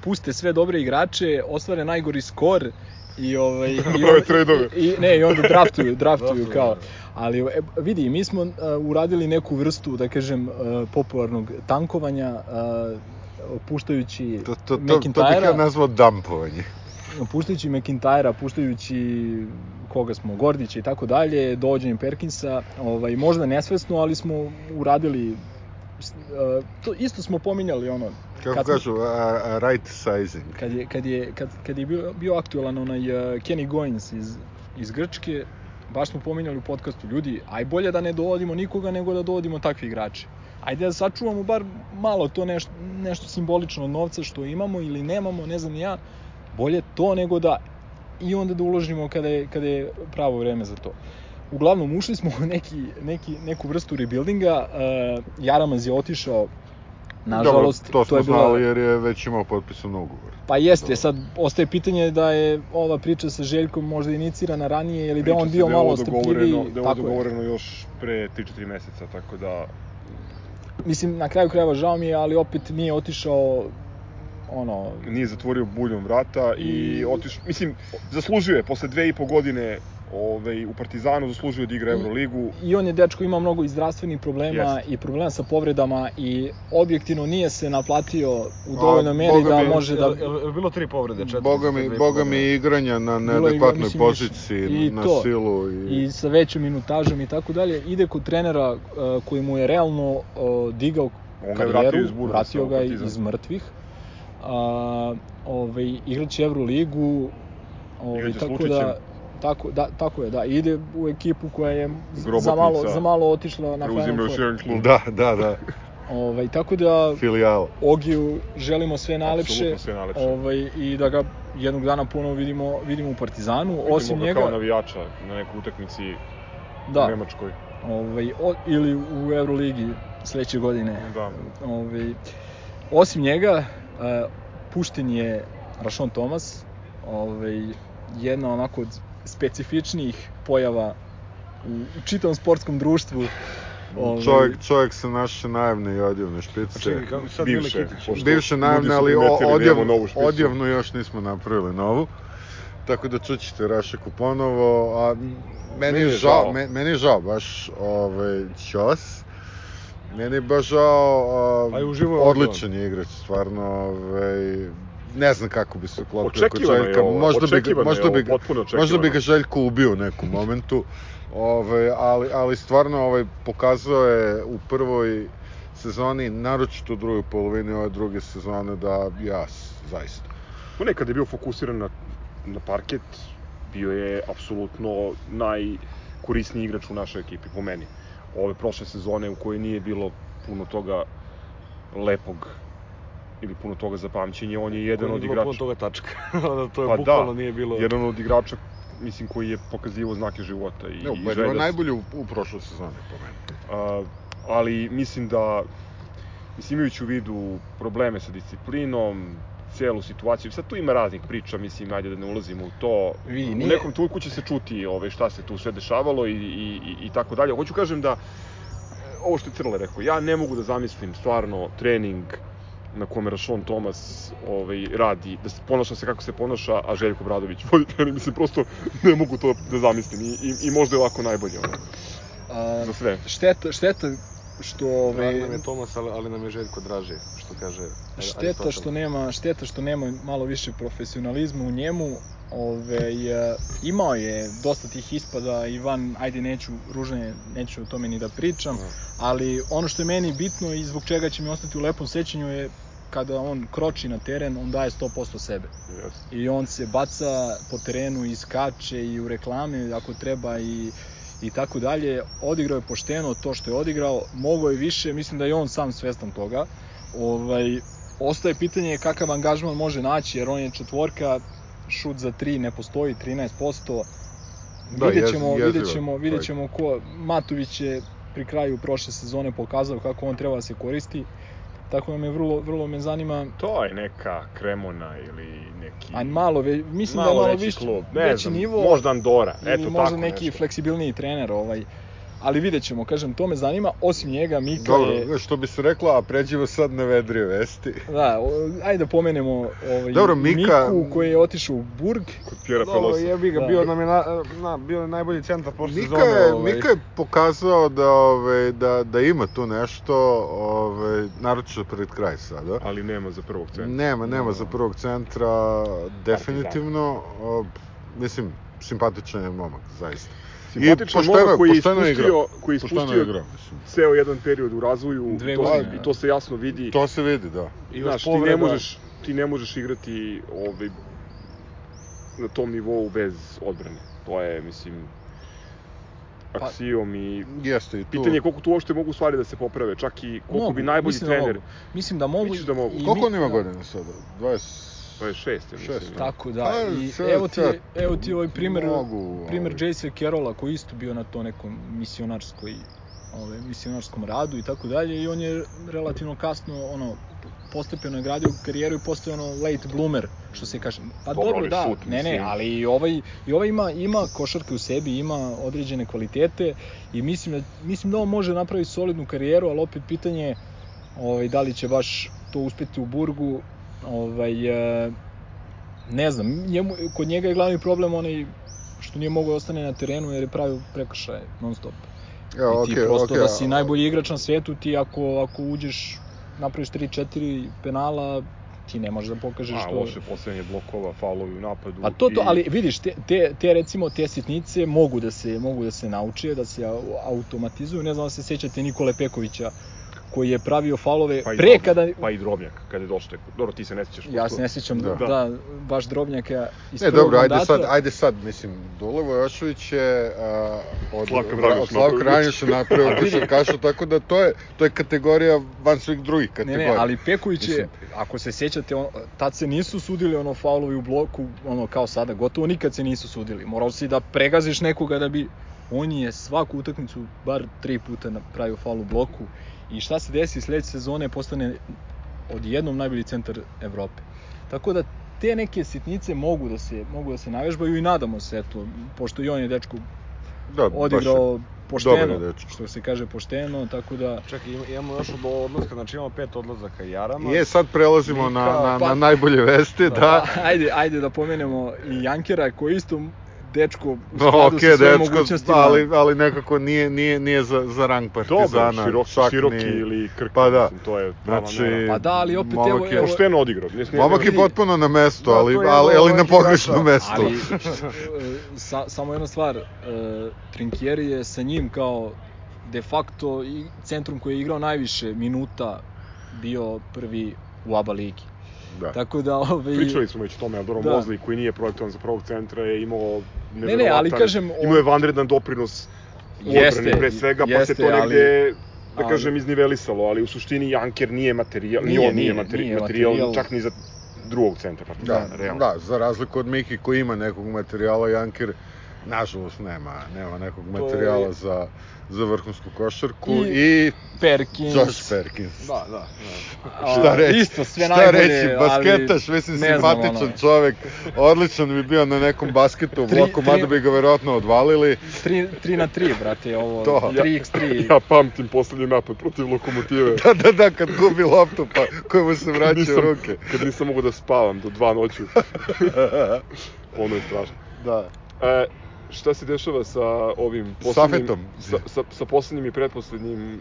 puste sve dobre igrače, ostvare najgori skor i ovaj i, i, i ne i onda draftuju, draftuju kao. Ali e, vidi, mi smo uh, uradili neku vrstu, da kažem, uh, popularnog tankovanja uh, puštajući To, to, to, to bih ja McIntyra, nazvao dumpovanje. puštajući McIntyra, puštajući koga smo, Gordića i tako dalje, dovođenjem Perkinsa, ovaj, možda nesvesno, ali smo uradili uh, to isto smo pominjali ono Kako kad smo- kažu, a, a, right sizing. kad je, kad je, kad, kad je bio, bio aktualan onaj uh, Kenny Goins iz, iz Grčke, baš smo pominjali u podcastu, ljudi, aj bolje da ne dovodimo nikoga nego da dovodimo takve igrače. Ajde da sačuvamo bar malo to nešto, nešto simbolično od novca što imamo ili nemamo, ne znam ja, bolje to nego da i onda da uložimo kada je, kada je pravo vreme za to. Uglavnom, ušli smo u neki, neki, neku vrstu rebuildinga, uh, Jaramaz je otišao, nažalost, Dobro, to smo je bila- znali jer je već imao potpisan ugovor. Pa jeste, Dobro. sad ostaje pitanje da je ova priča sa Željkom možda inicirana ranije ili da on Priča se bio da je ovo malo dogovoreno, strpljiviji. Da je ovo dogovoreno još pre 3-4 meseca, tako da Mislim, na kraju krajeva žao mi je, ali opet nije otišao ono, nije zatvorio buljom vrata i, I- otišao, mislim, zaslužio je, posle dve i po godine ovaj, u Partizanu, zaslužio je da igra I- Euroligu. i on je dečko imao mnogo i zdravstvenih problema Jeste. i problema sa povredama i objektivno nije se naplatio u dovoljnoj meri da mi, može da... Jel, jel bilo tri povrede, četiri? Boga mi, i boga pol mi igranja na je, neadekvatnoj mislim, poziciji, I na to. silu. I... i sa većom minutažom i tako dalje, ide kod trenera uh, koji mu je realno uh, digao On je karijeru, vratio iz vratio ga Partizan. iz mrtvih. A, ovaj, igraće Euroligu, ovaj, tako da, tako, da, tako je, da, ide u ekipu koja je z- za Grobotnica. malo, za malo otišla na Preuzima Final još Four. jedan klub. Da, da, da, Ovaj, tako da filijala. Ogiju želimo sve najlepše, sve najlepše. ovaj, i da ga jednog dana ponovo vidimo, vidimo u Partizanu. Vidimo Osim ga njega, kao navijača na nekoj utakmici u da, Nemačkoj. ovaj, o, ili u Euroligi sledeće godine. Da. Ovaj, osim njega, uh, pušten je Rašon Tomas, ovaj, jedna onako od specifičnijih pojava u, u čitavom sportskom društvu. Ovaj, Čovjek, čovjek sa naše najavne i odjevne špice. A čekaj, kako sad Bivše, pošto Bivše najavne, ali da odjev, špicu. odjevnu još nismo napravili novu. tako da čućete Rašeku ponovo, a meni, Meni je žao, žao. me- meni je žao baš ovaj, Ćos, meni je baš žao, A a, je odličan je igrač, stvarno, ovaj, ne znam kako bi se uklopio kod Željka, ovo, možda bi, možda, bi ovo, možda bi ga Željko ubio u nekom momentu, ovaj, ali, ali stvarno ovaj, pokazao je u prvoj sezoni, naročito u drugoj polovini ove druge sezone, da jas, zaista. Tu nekad je bio fokusiran na, na parket, bio je apsolutno najkorisniji igrač u našoj ekipi, po meni. Ove prošle sezone u kojoj nije bilo puno toga lepog ili puno toga za pamćenje, on je jedan od igrača. puno toga tačka. da to je Pa bukvalno da, nije bilo... jedan od igrača mislim koji je pokazivao znake života i, Ne, i ba, želja. najbolji u, u prošloj sezoni, po meni. A, ali mislim da mislim imajući u vidu probleme sa disciplinom, celu situaciju, sad tu ima raznih priča, mislim, ajde da ne ulazimo u to. U nije- nekom trenutku će se čuti ove, šta se tu sve dešavalo i, i, i, i tako dalje. Hoću kažem da, ovo što je Crle rekao, ja ne mogu da zamislim stvarno trening na kome Rašon Tomas ovaj, radi, da se ponaša se kako se ponaša, a Željko Bradović. Vodi trening, mislim, prosto ne mogu to da zamislim. I, i, i možda je ovako najbolje ono, A, za sve. šteta, šteta što ove, nam je Tomas, ali, ali nam je Željko draži, što kaže šteta Aristotel. što nema šteta što nema malo više profesionalizma u njemu Ove, e, imao je dosta tih ispada i van, ajde neću, ružne, neću o tome ni da pričam, Da. ali ono što je meni bitno i zbog čega će mi ostati u lepom sećanju je kada on kroči na teren, on daje 100% sebe. Yes. I on se baca po terenu i skače i u reklame ako treba i, i tako dalje. Odigrao je pošteno to što je odigrao, mogao je više, mislim da je on sam svestan toga. Ovaj, ostaje pitanje kakav angažman može naći, jer on je četvorka, šut za 3 ne postoji, 13%. Da, vidjet jez- ćemo, jezivo, vidjet ćemo, vidjet ćemo ko, Matović je pri kraju prošle sezone pokazao kako on treba da se koristi. Tako da me vrlo, vrlo me zanima To je neka Kremona ili neki... A malo, ve, mislim da je malo malo veći više, klub. Ne veći znam, nivo. možda Andora, eto možda tako neki nešto. fleksibilniji trener, ovaj. Ali vidjet ćemo, kažem, to me zanima. Osim njega, Mika Dobro, je... što bi se reklo, a pređemo sad na vedrije vesti. Da, o, ajde da pomenemo ovaj, Dobro, Mika- Miku koji je otišao u Burg. Kod Pjera Dobro, Pelosa. jebi ga, Da. bio nam je na, na, bio je najbolji centar prošle Mika sezone. je, ovaj. Mika je pokazao da, ove, da, da ima tu nešto, ove, naročito pred kraj sada. Ali nema za prvog centra. Nema, nema za prvog centra, definitivno. O, mislim, simpatičan je momak, zaista. Simpatičan momak koji je ispustio, koji je ispustio mislim. ceo jedan period u razvoju, Dve i to, godine, se, i da. to se jasno vidi. To se vidi, da. I Znaš, ti ne možeš, ti ne možeš igrati ovaj, na tom nivou bez odbrane. To je, mislim, Pa- aksijom i Jeste i tu. pitanje je koliko tu uopšte mogu stvari da se poprave, čak i koliko Mogu, bi najbolji mislim da trener... mogu. Mislim da mogu. Da mogu? i Koliko mi- on ima godina sada? 20... To je šest, ja mislim. Šest, da. Tako da, Pa, i sad- evo ti, evo ti ovaj primer, mogu, primer ovaj. Jace Kerola koji isto bio na to nekom misionarskoj ovaj, misionarskom radu i tako dalje i on je relativno kasno ono postepeno je gradio karijeru i postao ono late bloomer što se kaže pa Dobro, dobro, da šut, ne ne ali i ovaj i ovaj ima ima košarke u sebi ima određene kvalitete i mislim da mislim da on može napraviti solidnu karijeru ali opet pitanje je ovaj da li će baš to uspeti u Burgu ovaj e, ne znam njemu, kod njega je glavni problem onaj što nije mogao da ostane na terenu jer je pravio prekršaje non stop Evo, I ti okej, prosto okej, da si a- najbolji igrač na svetu, ti ako, ako uđeš, napraviš 3-4 penala, ti ne možeš da pokažeš A, to. loše postavljanje blokova, faulovi u napadu. Pa to, to, i- ali vidiš, te, te, te recimo, te sitnice mogu da se, mogu da se nauče, da se au- automatizuju. Ne znam da se sećate Nikole Pekovića, koji je pravio faulove pa pre Drobnjak, kada... Pa i Drobnjak, kada je došao. Dobro, ti se ne sjećaš. Ja se ne sjećam da, Da. da baš Drobnjaka iz Ne, prvog dobro, ajde mandata. sad, ajde sad, mislim, Dule Vojošević je a, od, Slavka od, Vranješ od Slavka napravio. Košarkaša, tako da to je, to je kategorija van svih drugih Ne, kategorija. ne, ali Peković je, Mislim- ako se sjećate, on, tad se nisu sudili ono faulovi u bloku, ono kao sada, gotovo nikad se nisu sudili. Morao si da pregaziš nekoga da bi... On je svaku utakmicu bar tri puta napravio faul u bloku i šta se desi sledeće sezone postane odjednom najbolji centar Evrope. Tako da te neke sitnice mogu da se mogu da se navežbaju i nadamo se eto pošto i on je dečko da, odigrao pošteno, dečko. što se kaže pošteno, tako da Čekaj, ima- imamo još od odlaska, znači imamo pet odlazaka Jarama. Je, sad prelazimo na, Mika, na, pa- na najbolje vesti, da. ajde, ajde da pomenemo i Jankera koji isto dečko u skladu okej, sa svojim dečko, mogućnostima. ali, ali nekako nije, nije, nije za, za rang partizana. Dobar, širok, čak široki ni- ili krk, Pa da. mislim, to je prava Znači, mera. Pa da, ali opet, momak evo- je- evo- Pošteno odigrao. Momak je potpuno na mesto, Da, ali, ali, jedno ali na pogrešnom mestu. Ali, sa, samo jedna stvar, e, Trinkieri je sa njim kao de facto i centrum koji je igrao najviše minuta bio prvi u ABA ligi. Da. Tako da, ovaj, Pričali smo već o tome, Eldoro Da. Mozli, koji nije projektovan za prvog centra, je imao ne, neverovatan... ali kažem, Imao je vanredan doprinos u Jeste, odbrani pre svega, pa jeste, se to negde, da ali- kažem, iznivelisalo, ali u suštini Janker nije materijal, ni Nije, on nije, nije, materi, nije materijal, materijal. čak ni za drugog centra Da, Partizana, realno. da, za razliku od Miki koji ima nekog materijala, Janker nažalost nema, nema nekog To je- materijala za, za vrhunsku košarku I- i, Perkins. Josh Perkins. Da, da. da. a, Šta reći? Isto sve Šta najbolje, reći, ali basketaš, mislim, ne znam, simpatičan ono. čovek, odličan bi bio na nekom basketu u bloku, mada bi ga verovatno odvalili. 3, 3 na 3, brate, ovo To. 3x3. Ja pamtim poslednji napad protiv Lokomotive. Da, da, da, kad gubi loptu, pa koji mu se vraća u nisam, ruke. kad nisam mogu da spavam do dva noću. ono je strašno. Da. E, šta se dešava sa ovim poslednjim... Safetom. Sa, sa, sa poslednjim i pretposlednjim e,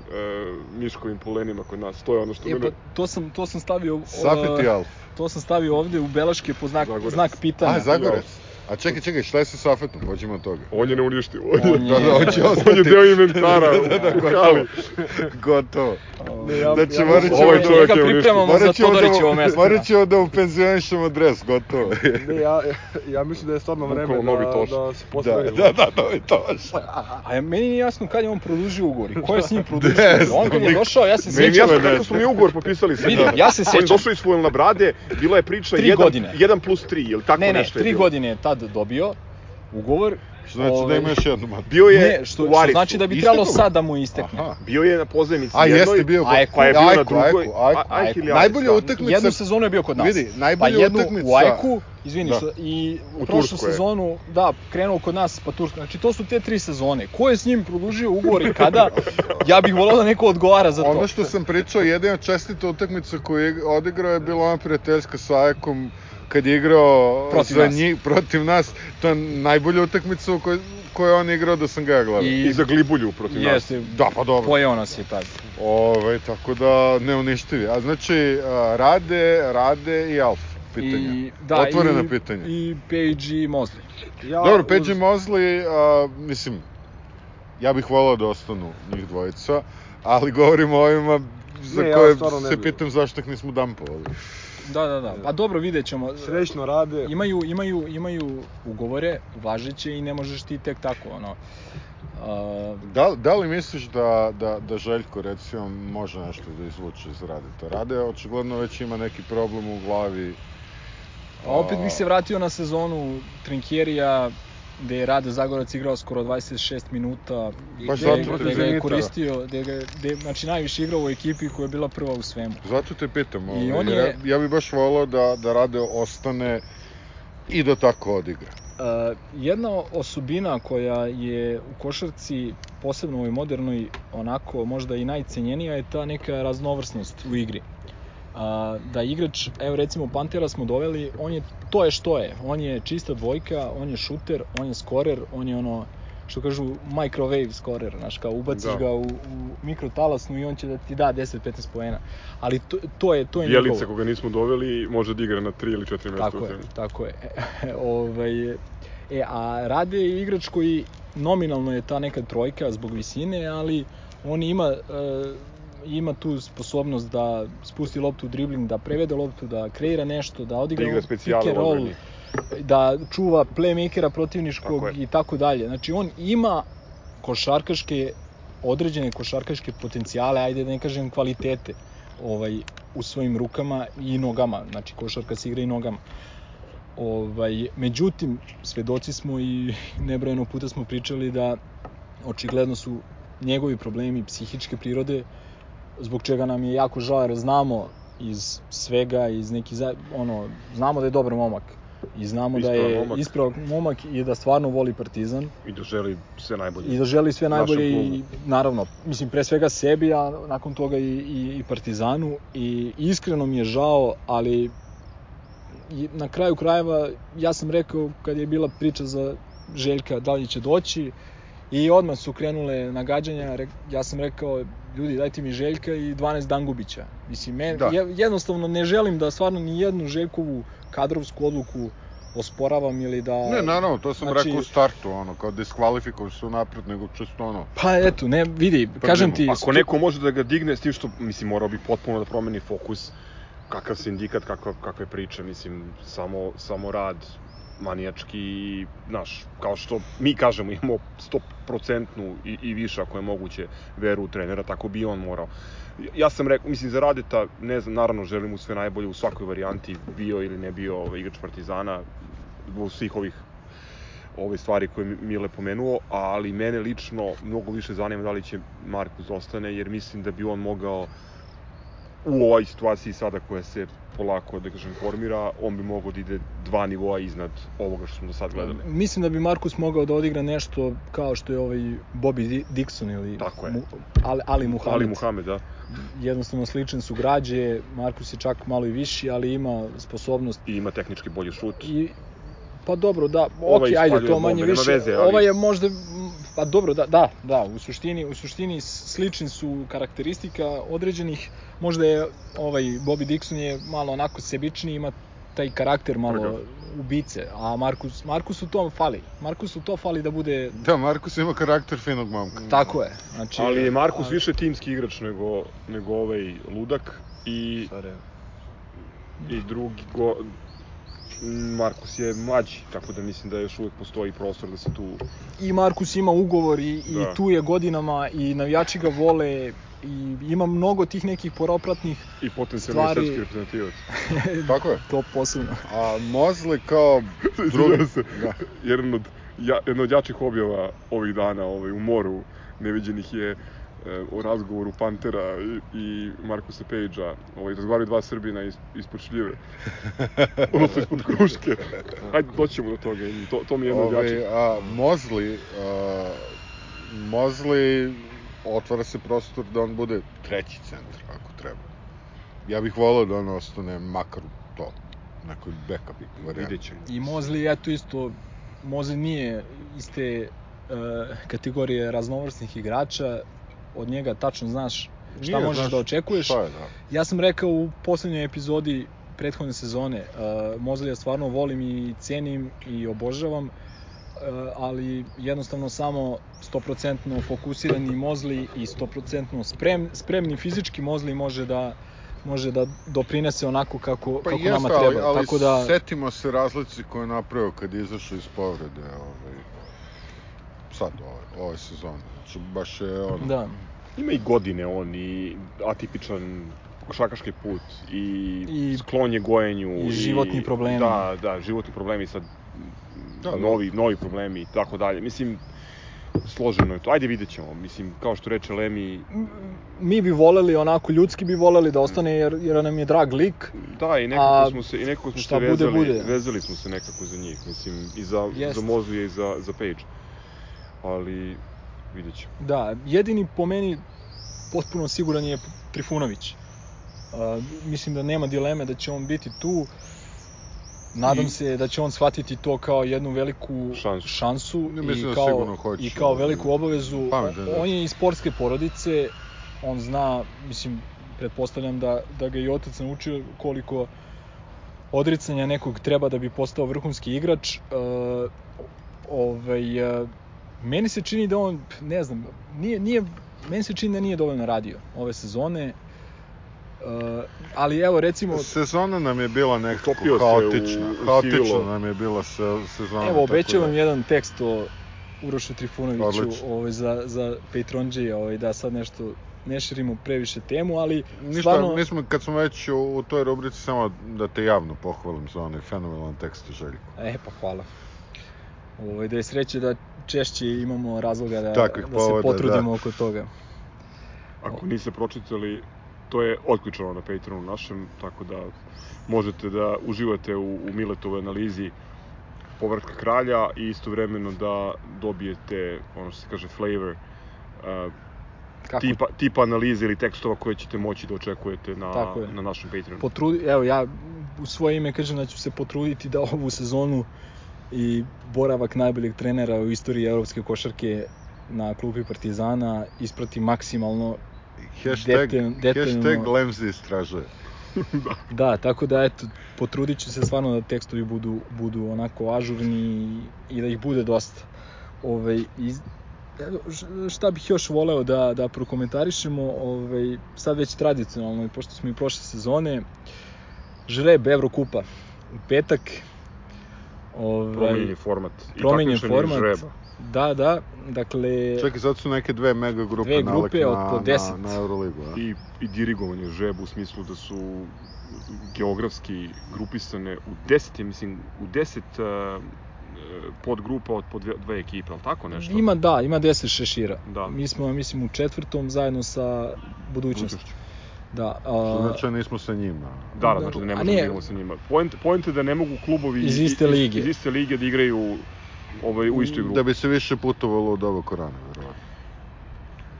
Miškovim polenima kod nas. To je ono što E, mene... pa, to sam, to sam stavio... Safet i uh, Alf. To sam stavio ovde u beleške po znak, Zagorac. znak pitanja. A, Zagorec. A čekaj, čekaj, šta je sa Safetom? Pođemo od toga. On je ne uništio. On je, On je- Da, da, on će on je deo inventara. Da, da, u gotovo. hali. Gotovo. Ne, ja- Znači, ja morat mislim- ćemo Ovaj da- čovjek je za Morat ćemo Todorićevo da, mesto. morat ćemo da upenzionišemo dres, gotovo. Ne, ja, ja mislim da je stvarno vreme da, Toš. da se Da, postavi. da, da, novi toš. A ja- meni nije jasno kad je on produžio ugovor i ko je s njim produžio. Ne ugovor. on kad je došao, ja se Meni je sjećam. jasno kako smo mi ugovor potpisali sa Vidi, njim. ja se On je sjećam. došao iz Fulna Brade, bila je priča Tri 1 godine. 1 plus 3, ili tako Ne, ne, nešto je bilo. godine je tad dobio ugovor. Što znači da Ovaj, ima još jednu mat. Bio je Ne, što, u što Arisu. znači da bi trebalo sad da mu istekne. Aha. Bio je na pozajmici A jednoj, jeste bio Ajku, pa je bio na Ajku, drugoj. Ajku, Ajku. A- Ajk ili Najbolja utakmica- Jednu sezonu je bio kod nas. Vidi, najbolja pa jednu utakmica- u Ajku, izvini, Da. što, i U prošlu Turskoj je. sezonu, da, krenuo kod nas pa Turska. Znači, to su te tri sezone. Ko je s njim produžio ugovor i kada? ja bih volao da neko odgovara za to. Ono što sam pričao, jedina čestita utakmica koju je odigrao je bila ona prijateljska sa Ajakom kad je igrao Protiv za nas. njih, protiv nas. To je najbolja utakmica u kojoj, kojoj je on igrao da sam ga ja gledao. I za glibulju protiv nas. Jeste, Da, pa dobro. pojeo nas je tad. Ove, tako da neuništivi. A znači, a, Rade, Rade i Alf pitanja. I, da, Otvorena i, pitanja. I Page i Mosley. Ja, Dobro, uz- Peđi Mosley, a, mislim, ja bih volao da ostanu njih dvojica, ali govorimo o ovima za Ne, ja koje ne se pitam zašto ih nismo dampovali. Da, da, da. Pa dobro, vidjet ćemo. Srećno rade. Imaju, imaju, imaju ugovore važeće i ne možeš ti tek tako, ono. A, Da, da li misliš da, da, da Željko, recimo, može nešto da izvuče iz Radeta? Rade očigledno već ima neki problem u glavi. A opet bih se vratio na sezonu Trinkjerija, gde je Rade Zagorac igrao skoro 26 minuta. Baš gde, zato gde ga je koristio, gde ga, gde, znači najviše igrao u ekipi koja je bila prva u svemu. Zato te pitam, I ovaj, on je- ja, ja bih baš volao da, da Rade ostane i da tako odigra. Uh, jedna osobina koja je u košarci, posebno u ovoj modernoj, onako možda i najcenjenija je ta neka raznovrsnost u igri. Uh, da igrač, evo recimo Pantera smo doveli, on je, to je što je, on je čista dvojka, on je šuter, on je skorer, on je ono, što kažu microwave scorer, znaš, kao ubaciš Da. ga u, u mikrotalasnu i on će da ti da 10-15 poena. Ali to, to je, to je njegovo. koga nismo doveli, može da igra na 3 ili 4 mesta Tako u je, tako je. ovaj, e, a Rade je igrač koji nominalno je ta neka trojka zbog visine, ali on ima, e, ima tu sposobnost da spusti loptu u dribling, da prevede loptu, da kreira nešto, da odigra Da pick and roll, da čuva playmakera protivničkog Tako i tako dalje. Znači on ima košarkaške određene košarkaške potencijale, ajde da ne kažem kvalitete, ovaj u svojim rukama i nogama, znači košarka se igra i nogama. Ovaj, međutim, svedoci smo i nebrojeno puta smo pričali da očigledno su njegovi problemi psihičke prirode, zbog čega nam je jako žao jer znamo iz svega, iz neki, za- ono, znamo da je dobar momak, I znamo da Ispravan je momak. ispravan momak i da stvarno voli Partizan I da želi sve najbolje. i da želi sve najbolje i naravno, mislim pre svega sebi, a nakon toga i, i, i Partizanu i iskreno mi je žao, ali na kraju krajeva ja sam rekao kad je bila priča za Željka da li će doći i odmah su krenule nagađanja, ja sam rekao ljudi dajte mi Željka i 12 Dangubića. Mislim, men, Da. je, jednostavno ne želim da stvarno ni jednu Željkovu kadrovsku odluku osporavam ili da... Ne, naravno, to sam Znači- rekao u startu, ono, kao diskvalifikuju se unapred, nego čisto ono, Pa eto, ne, vidi, kažem ti... Ako neko može da ga digne, s tim što, mislim, morao bi potpuno da promeni fokus, kakav sindikat, kakva, kakve priče, mislim, samo, samo rad manijački i, znaš, kao što mi kažemo, imamo 100% i, i više, ako je moguće, veru u trenera, tako bi on morao. Ja sam rekao, mislim, za Radeta, ne znam, naravno, želim mu sve najbolje u svakoj varijanti, bio ili ne bio ovaj, igrač Partizana, zbog svih ovih ove stvari koje je Mile pomenuo, ali mene lično mnogo više zanima da li će Markus ostane, jer mislim da bi on mogao u ovoj situaciji sada koja se polako, da kažem, formira, on bi mogao da ide dva nivoa iznad ovoga što smo do sad gledali. Mislim da bi Markus mogao da odigra nešto kao što je ovaj Bobby Di- Dixon ili Tako je. Mu, Ali, Ali Muhammed. Ali Muhamed, da. Jednostavno slične su građe, Markus je čak malo i viši, ali ima sposobnost I ima tehnički bolji šut. i Pa dobro, da, Ovaj okej, ajde, ispaljuje to manje bombe, više. veze, ali- Ovaj je možda, pa dobro, da, da, da, u suštini, u suštini slični su karakteristika određenih, možda je ovaj Bobby Dixon je malo onako sebičniji, ima taj karakter malo Tvrđav. ubice, a Markus, Markusu to fali. Markusu to fali da bude, da, Markus ima karakter finog momka. tako je. Znači, Ali je Markus a- više timski igrač nego, nego ovaj ludak i, Sorry. i drugi go, Markus je mlađi, tako da mislim da još uvek postoji prostor da se tu i Markus ima ugovor i, i Da. tu je godinama i navijači ga vole i ima mnogo tih nekih poropratnih i potencijalni Stvari- srpski reprezentativac. Tako je. to posebno. A Mosley kao drugi... Se. Da. Jedan od, ja, jedna od jačih objava ovih dana ovaj, u moru neviđenih je o razgovoru Pantera i, i Markusa Pejđa. Ovaj, razgovaraju dva Srbina is, ispod šljive. Odnosno ispod kruške. Hajde, doćemo do toga. To, to mi je jedna od Ove, jačih. a, Mosley, a, Mosley otvara se prostor da on bude treći centar, ako treba. Ja bih volao da on ostane makar u to, nekoj backup ćemo. I Mozli, eto isto, Mozli nije iste uh, kategorije raznovrsnih igrača, od njega tačno znaš šta Nije, možeš znaš da očekuješ. Šta je, da. Ja sam rekao u poslednjoj epizodi prethodne sezone, uh, Mozlija stvarno volim i cenim i obožavam, uh, ali jednostavno samo 100% fokusirani Mozli i 100% sprem, spremni fizički Mozli može da može da doprinese onako kako, Pa kako jeste, nama treba. ali, ali Tako da, setimo se razlici koje je napravio kad je izašao iz povrede ovaj, sad ove, ove sezone. Znači, baš je ono... da, Ima i godine on i atipičan košakaški put i, I- sklon je gojenju i životni problemi. Da, da, životni problemi sad Da, da. novi, novi problemi i tako dalje. Mislim, složeno je to. Ajde vidjet ćemo. Mislim, kao što reče Lemi, mi bi voleli onako ljudski bi voleli da ostane jer, jer nam je drag lik. da, i nekako A smo se, i nekako smo se bude, vezali, bude. vezali smo se nekako za njih. Mislim, i za, Jest. za Mozlija i za, za Page. Ali, vidjet ćemo. Da, jedini po meni potpuno siguran je Trifunović. Uh, mislim da nema dileme da će on biti tu. Nadam I- se da će on shvatiti to kao jednu veliku Šansu. šansu Ne, i da kao, hoće. i kao veliku obavezu. Pametan dečko. On je iz sportske porodice, on zna, mislim, pretpostavljam da, da ga i otac naučio koliko odricanja nekog treba da bi postao vrhunski igrač. Uh, ovaj, uh, meni se čini da on, ne znam, nije, nije, meni se čini da nije dovoljno radio ove sezone. Uh, ali evo recimo, Sezona nam je bila nekako Utopio haotična. u- u haotična sivilo. nam je bila se, sezona. evo obećavam da- jedan tekst o Urošu Trifunoviću ovaj, za, za Patronđija, ovaj, da sad nešto ne širimo previše temu, ali Ništa, stvarno... mi smo, kad smo već u, u toj rubrici, samo da te javno pohvalim za onaj fenomenalan tekst Željko. E, pa hvala. Ovaj, da je sreće da češće imamo razloga da, Takvih da se povoda, potrudimo da. oko toga. Ako niste pročitali, to je otključano na Patreonu našem, tako da možete da uživate u, u Miletovoj analizi povratka kralja i istovremeno da dobijete, ono što se kaže, flavor uh, Kako tipa, tipa analize ili tekstova koje ćete moći da očekujete na, Tako je. na našem Patreonu. potrudi, evo ja u svoje ime kažem da ću se potruditi da ovu sezonu i boravak najboljeg trenera u istoriji evropske košarke na klupi Partizana isprati maksimalno Hashtag, Detaljno- hashtag Lemzi istražuje. Da, tako da eto, potrudit ću se stvarno da tekstovi budu, budu onako ažurni i, i da ih bude dosta. Ove, iz, šta bih još voleo da, da prokomentarišemo, ovaj, sad već tradicionalno, i pošto smo i prošle sezone, žreb Evrokupa u petak. Ovaj, Promenjen je format. I promenjen format. žreba. Da, da, dakle, Čekaj, sad su neke dve mega grupe, Dve grupe na, od po 10. na, na Euroligu. A? I, I dirigovanje žreba u smislu da su geografski grupisane u 10, ja mislim, u 10 uh, podgrupa od po dve, dve ekipe, ali tako nešto? ima da, ima 10 šešira. Da. Mi smo, mislim, u četvrtom zajedno sa budućnosti. Budućnošću. Da, Što a, znači da nismo sa njima. Da, da, znači da ne možemo ne- da igramo sa njima. Point, point je da ne mogu klubovi Iz iste lige. Iz, iste lige da igraju ovaj, u istoj grupi. Da bi se više putovalo od ovog korana.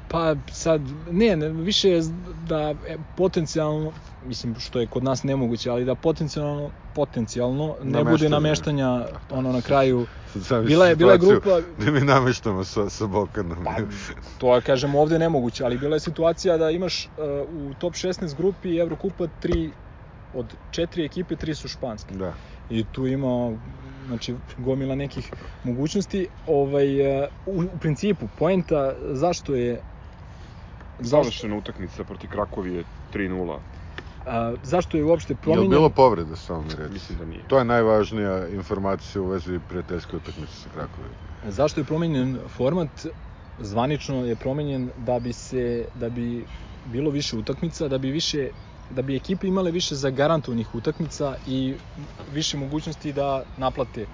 Pa sad, ne, ne, više je da e, potencijalno, mislim što je kod nas nemoguće, ali da potencijalno, potencijalno ne bude nameštanja ono na kraju. Bila je, bila je grupa, Da mi nameštamo sa, sa Bokanom. Pa, to ja kažem ovde nemoguće, ali bila je situacija da imaš uh, u top 16 grupi Evrokupa tri od četiri ekipe, tri su španske. da. I tu ima znači gomila nekih mogućnosti. Ovaj uh, u, u principu poenta zašto je Završena utakmica protiv Krakovije 3-0. a, zašto je uopšte Je li promenjen bilo povrede, samo mi reći? Mislim da nije. To je najvažnija informacija u vezi prijateljske utakmice sa Krakovim. zašto je promenjen format zvanično je promenjen da bi se da bi bilo više utakmica, da bi više da bi ekipe imale više zagarantovanih utakmica i više mogućnosti da naplate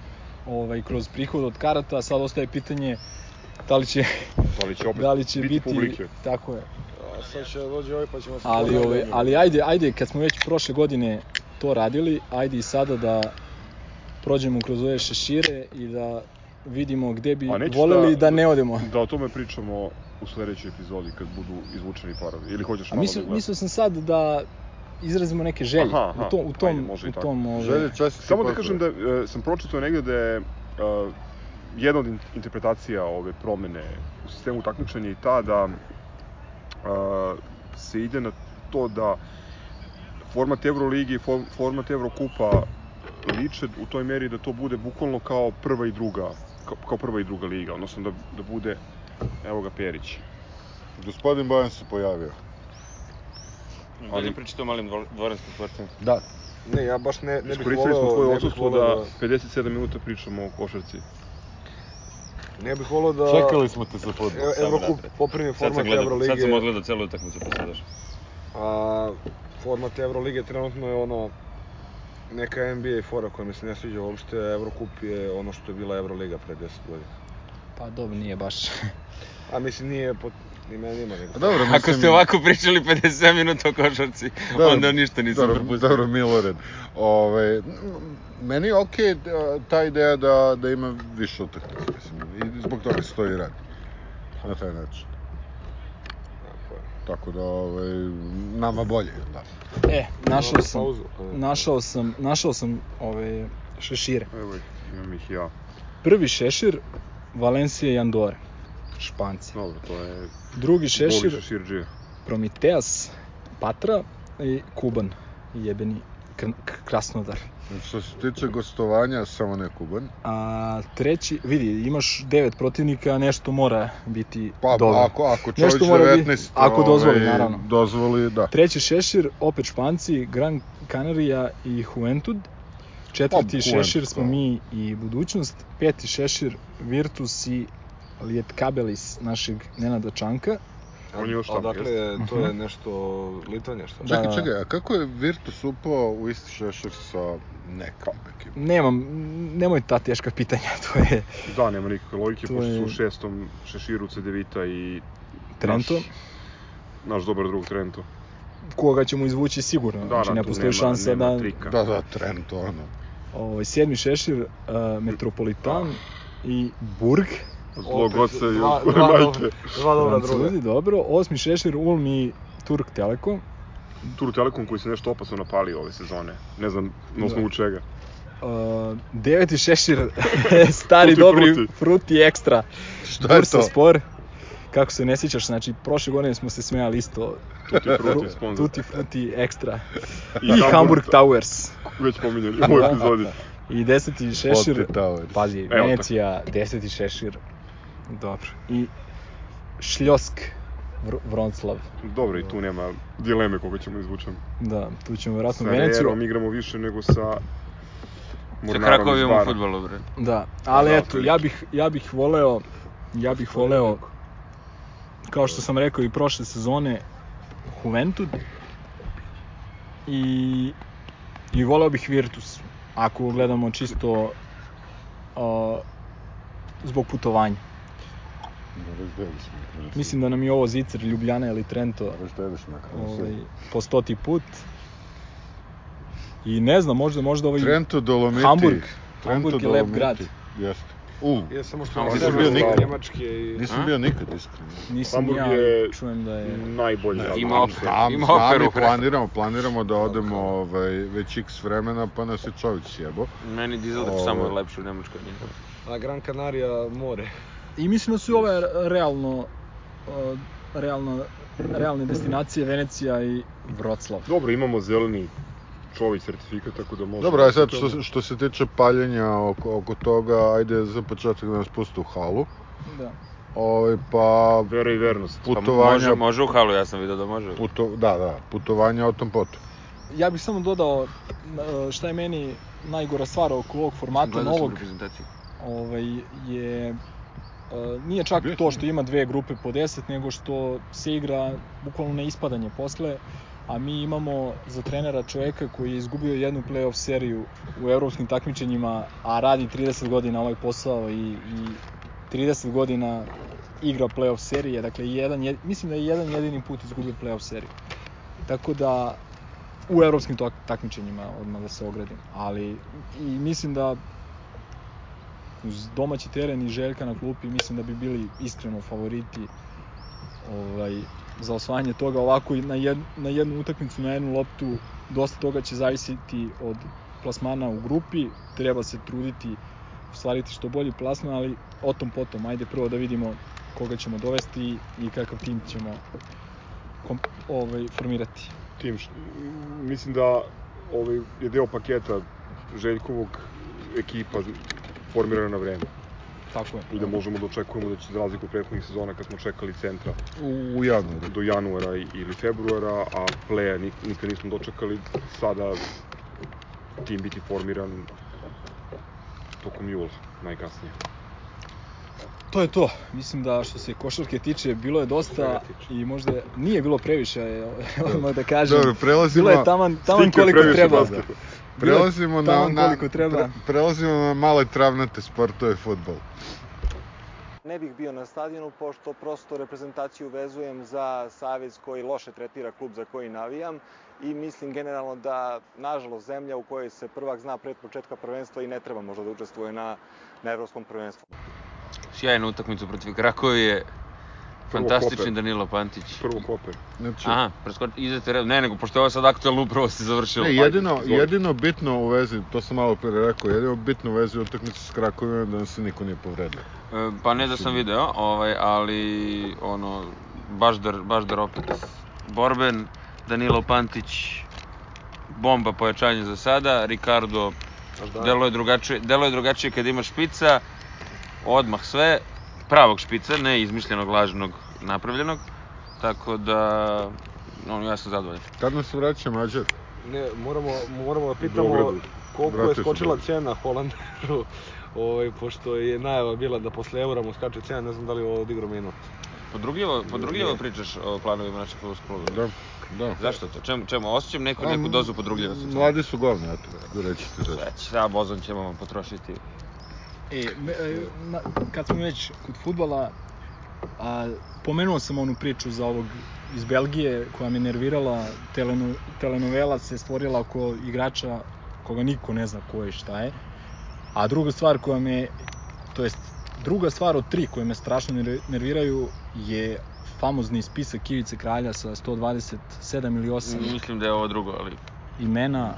ovaj kroz prihod od karata, sad ostaje pitanje da li će Da li će opet da li će biti, biti, publike? tako je. A sad će dođe ovaj pa ćemo se Ali ovaj ali ajde ajde kad smo već prošle godine to radili, ajde i sada da prođemo kroz ove šešire i da vidimo gde bi A voleli da- da ne odemo. Da o tome pričamo u sledećoj epizodi kad budu izvučeni parovi. Ili hoćeš A malo mislio, da mislio sam sad da izrazimo neke želje Aha, aha, u tom, u tom, ajde, može u tom ovaj, Želje časti Samo da kažem da e, sam pročitao negde da je e, jedna od in- interpretacija ove promene u sistemu takmičenja i ta da se ide na to da format Euroligi i for- format Evrokupa liče u toj meri da to bude bukvalno kao prva i druga kao, kao prva i druga liga, odnosno da, da bude evo ga Perić. Gospodin Bojan se pojavio. Ali- Ali pričate o malim dvor- dvoranskim sportovima. Da. Ne, ja baš ne, ne bih Iskoristili smo tvoje odsustvo voleo da 57 minuta pričamo o košarci. Ne bih voleo da... Čekali smo te za fudbal. E- Evrokup poprimi format Evrolige. sad sam odgledao celu utakmicu pa sad došao. A format Evrolige trenutno je ono neka NBA fora koja mi se ne sviđa uopšte. Evrokup je ono što je bila Evroliga pre 10 godina. Pa dobro, nije baš. A mislim nije po, ni meni ima nego. A dobro, mislim... Ako ste ovako pričali 50 minuta o košarci, Dobro, onda ništa nisam dobro, propustio. Dobro, Milored. Ove, meni je okej da- ta ideja da, da ima više utakmica, mislim, i zbog toga se to i radi. Na taj način. Tako da, ovaj, nama bolje, da? E, našao sam, pa ne. našao sam, našao sam ove šešire. Evo ih, imam ih ja. Prvi šešir, Valencija i Andore, Španci. Dobro, to je Drugi šešir, Šeširđija. Prometeas, Patra i Kuban, jebeni Krasnodar. Što se tiče gostovanja, samo ne Kuban. A treći, vidi, imaš devet protivnika, nešto mora biti Pa, dobro. ako, ako Čović Nešto mora biti- 19, ako dozvoli, ovaj, naravno. Dozvoli, da. Treći šešir, opet Španci, Gran Canaria i Juventud. Četvrti Pa, šešir smo da. mi i budućnost. Peti šešir, Virtus i Lietkabelis našeg Nenada Čanka. On je još tamo, dakle, to je nešto Litvanja šta? Da. Čekaj, čekaj, a kako je Virtus upao u isti šešir sa nekom ekipom? Nemam, nemoj ta teška pitanja, to je Da, nema nikakve logike, To pošto su u šestom šeširu Cedevita i Trento. naš, naš dobar drug Trento. koga ćemo izvući sigurno. Da, znači, da, ne tu postoji nema- šansa nema da... trika. Da, da, Trent, ono. Ovaj, sedmi šešir, uh, Metropolitan i Burg. Zlog oca i od majke. dva dobra druga. Francuzi, dobro. Osmi šešir, Ulm i Turk Telekom. Turu Telekom koji se nešto opasno napalio ove sezone. Ne znam na osnovu čega. Uh, deveti šešir, stari Fruti dobri Fruti. fruti ekstra. Šta je Bursa to? spor. Kako se ne sjećaš, znači prošle godine smo se smejali isto. Tutti Frutti sponsor. Tutti frutti ekstra. I I, Hamburg Hamburg Towers. Već pominjali u ovoj epizodi. I deseti šešir, pazi. Venecija, deseti šešir. Dobro. I Šljosk, Vr Vroclav. Dobro, i tu nema dileme koga ćemo izvučemo. Da, tu ćemo vjerojatno Sa Veneciju. Rejerom igramo više nego sa Sa Mornarom iz Krakovijom u futbolu, bre. Da, ali Da, eto, ja bih, ja bih voleo, ja bih voleo, kao što sam rekao i prošle sezone, Juventud i, i voleo bih Virtus, ako gledamo čisto a, zbog putovanja. Razdeli smo ih. ne znam. Mislim da nam je ovo Zicer, Ljubljana ili Trento Razdeliš me ovaj, po stoti put. I ne znam, možda, možda ovaj Trento Dolomiti. Hamburg. Trento Hamburg je lep grad. Jeste. U, Je samo što ne nisam bio nikad. Njemačke i... nisam bio nikad iskreno. nisam Hamburg ja, je- čujem da je... Najbolji grad. Ima. Znam, Ima operu. planiramo, planiramo da odemo ovaj, već x vremena, pa nas je čovjek sjebo. Meni Dizeldorf Ovo- samo je lepši u Nemačkoj. A Gran Canaria more. I mislim da su ove realno, realno, realne destinacije Venecija i Vroclav. Dobro, imamo zeleni čović sertifikat, tako da možemo... Dobro, a sad što, što se tiče paljenja oko, oko toga, ajde za početak da nas puste u halu. Da. Ovaj, pa Vera i vernost. Pa putovanja, može, može u halu, ja sam vidio da može. puto, da, da, putovanja o tom potom. Ja bih samo dodao uh, šta je meni najgora stvar oko ovog formata Gledao sam novog, ovaj, je nije čak to što ima dve grupe po 10, nego što se igra bukvalno na ispadanje posle, a mi imamo za trenera čoveka koji je izgubio jednu play-off seriju u evropskim takmičenjima, a radi 30 godina ovaj posao i, i 30 godina igra play-off serije, dakle jedan, jed- mislim da je jedan jedini put izgubio play-off seriju. Tako da u evropskim tak- takmičenjima odmah da se ogradim, ali i mislim da uz domaći teren i Željka na klupi mislim da bi bili iskreno favoriti ovaj, za osvajanje toga. Ovako i na, jed, na jednu utakmicu, na jednu loptu dosta toga će zavisiti od plasmana u grupi, treba se truditi ostvariti što bolji plasman, ali o tom potom, ajde prvo da vidimo koga ćemo dovesti i kakav tim ćemo kom, ovaj, formirati. tim mislim da ovaj je deo paketa Željkovog ekipa formirana na vreme. Tako je. I da možemo da očekujemo da će za razliku od prethodnih sezona kad smo čekali centra U, u januaru. do januara ili februara, a pleja nik- nikad nismo dočekali, sada tim biti formiran tokom jula, najkasnije. To je to. Mislim da što se košarke tiče, bilo je dosta tiče. i možda nije bilo previše, odmah da kažem. Dobro, prelazimo, Bilo je taman, taman koliko treba. Je prelazimo na, na, treba. pre- prelazimo na male travnate sportove futbol. Ne bih bio na stadionu pošto prosto reprezentaciju vezujem za savez koji loše tretira klub za koji navijam i mislim generalno da nažalost zemlja u kojoj se prvak zna pred početka prvenstva i ne treba možda da učestvuje na, na evropskom prvenstvu. Sjajnu utakmicu protiv Krakovije. Fantastični Koper. Danilo Pantić. Prvo koper. Znači, Aha, preskoči, izete red. Ne, nego pošto je ovo sad aktualno, upravo se završilo. Ne, jedino, Ajde, izvoli. jedino bitno u vezi, to sam malo pre rekao, jedino bitno u vezi utakmice s Krakovima da nam se niko nije povredio. E, Pa ne da sam video, ovaj, ali ono, baš da, baš da opet borben, Danilo Pantić, bomba pojačanje za sada, Ricardo da, delo je drugačije, delo je drugačije kad ima špica, odmah sve, pravog špica, ne izmišljenog, lažnog, napravljenog, tako da, ono, ja sam zadovoljan. Kad nam se vraća Mađar? ne, moramo, moramo da pitamo Beogradu. koliko Vratio je skočila cena Holanderu, ovaj, pošto je najava bila da posle eura mu skače cena, ne znam da li je ovo odigrao minut. Podrugljivo, podrugljivo pričaš o planovima našeg fudbalskog kluba. Da, da. Zašto to? Čemu, čemu? Osjećam neku, neku dozu podrugljivosti. Mladi su govni, eto, da reći ti zašto. Već, sa Bozom ćemo vam potrošiti. E, me, e, kad smo već kod futbala, A, pomenuo sam onu priču za ovog iz Belgije koja me nervirala, teleno, telenovela se stvorila oko igrača koga niko ne zna ko je šta je. A druga stvar koja me, to jest druga stvar od tri koje me strašno ner- nerviraju je famozni spisak Ivice Kralja sa 127 ili 8 Mislim da je ovo drugo, ali... imena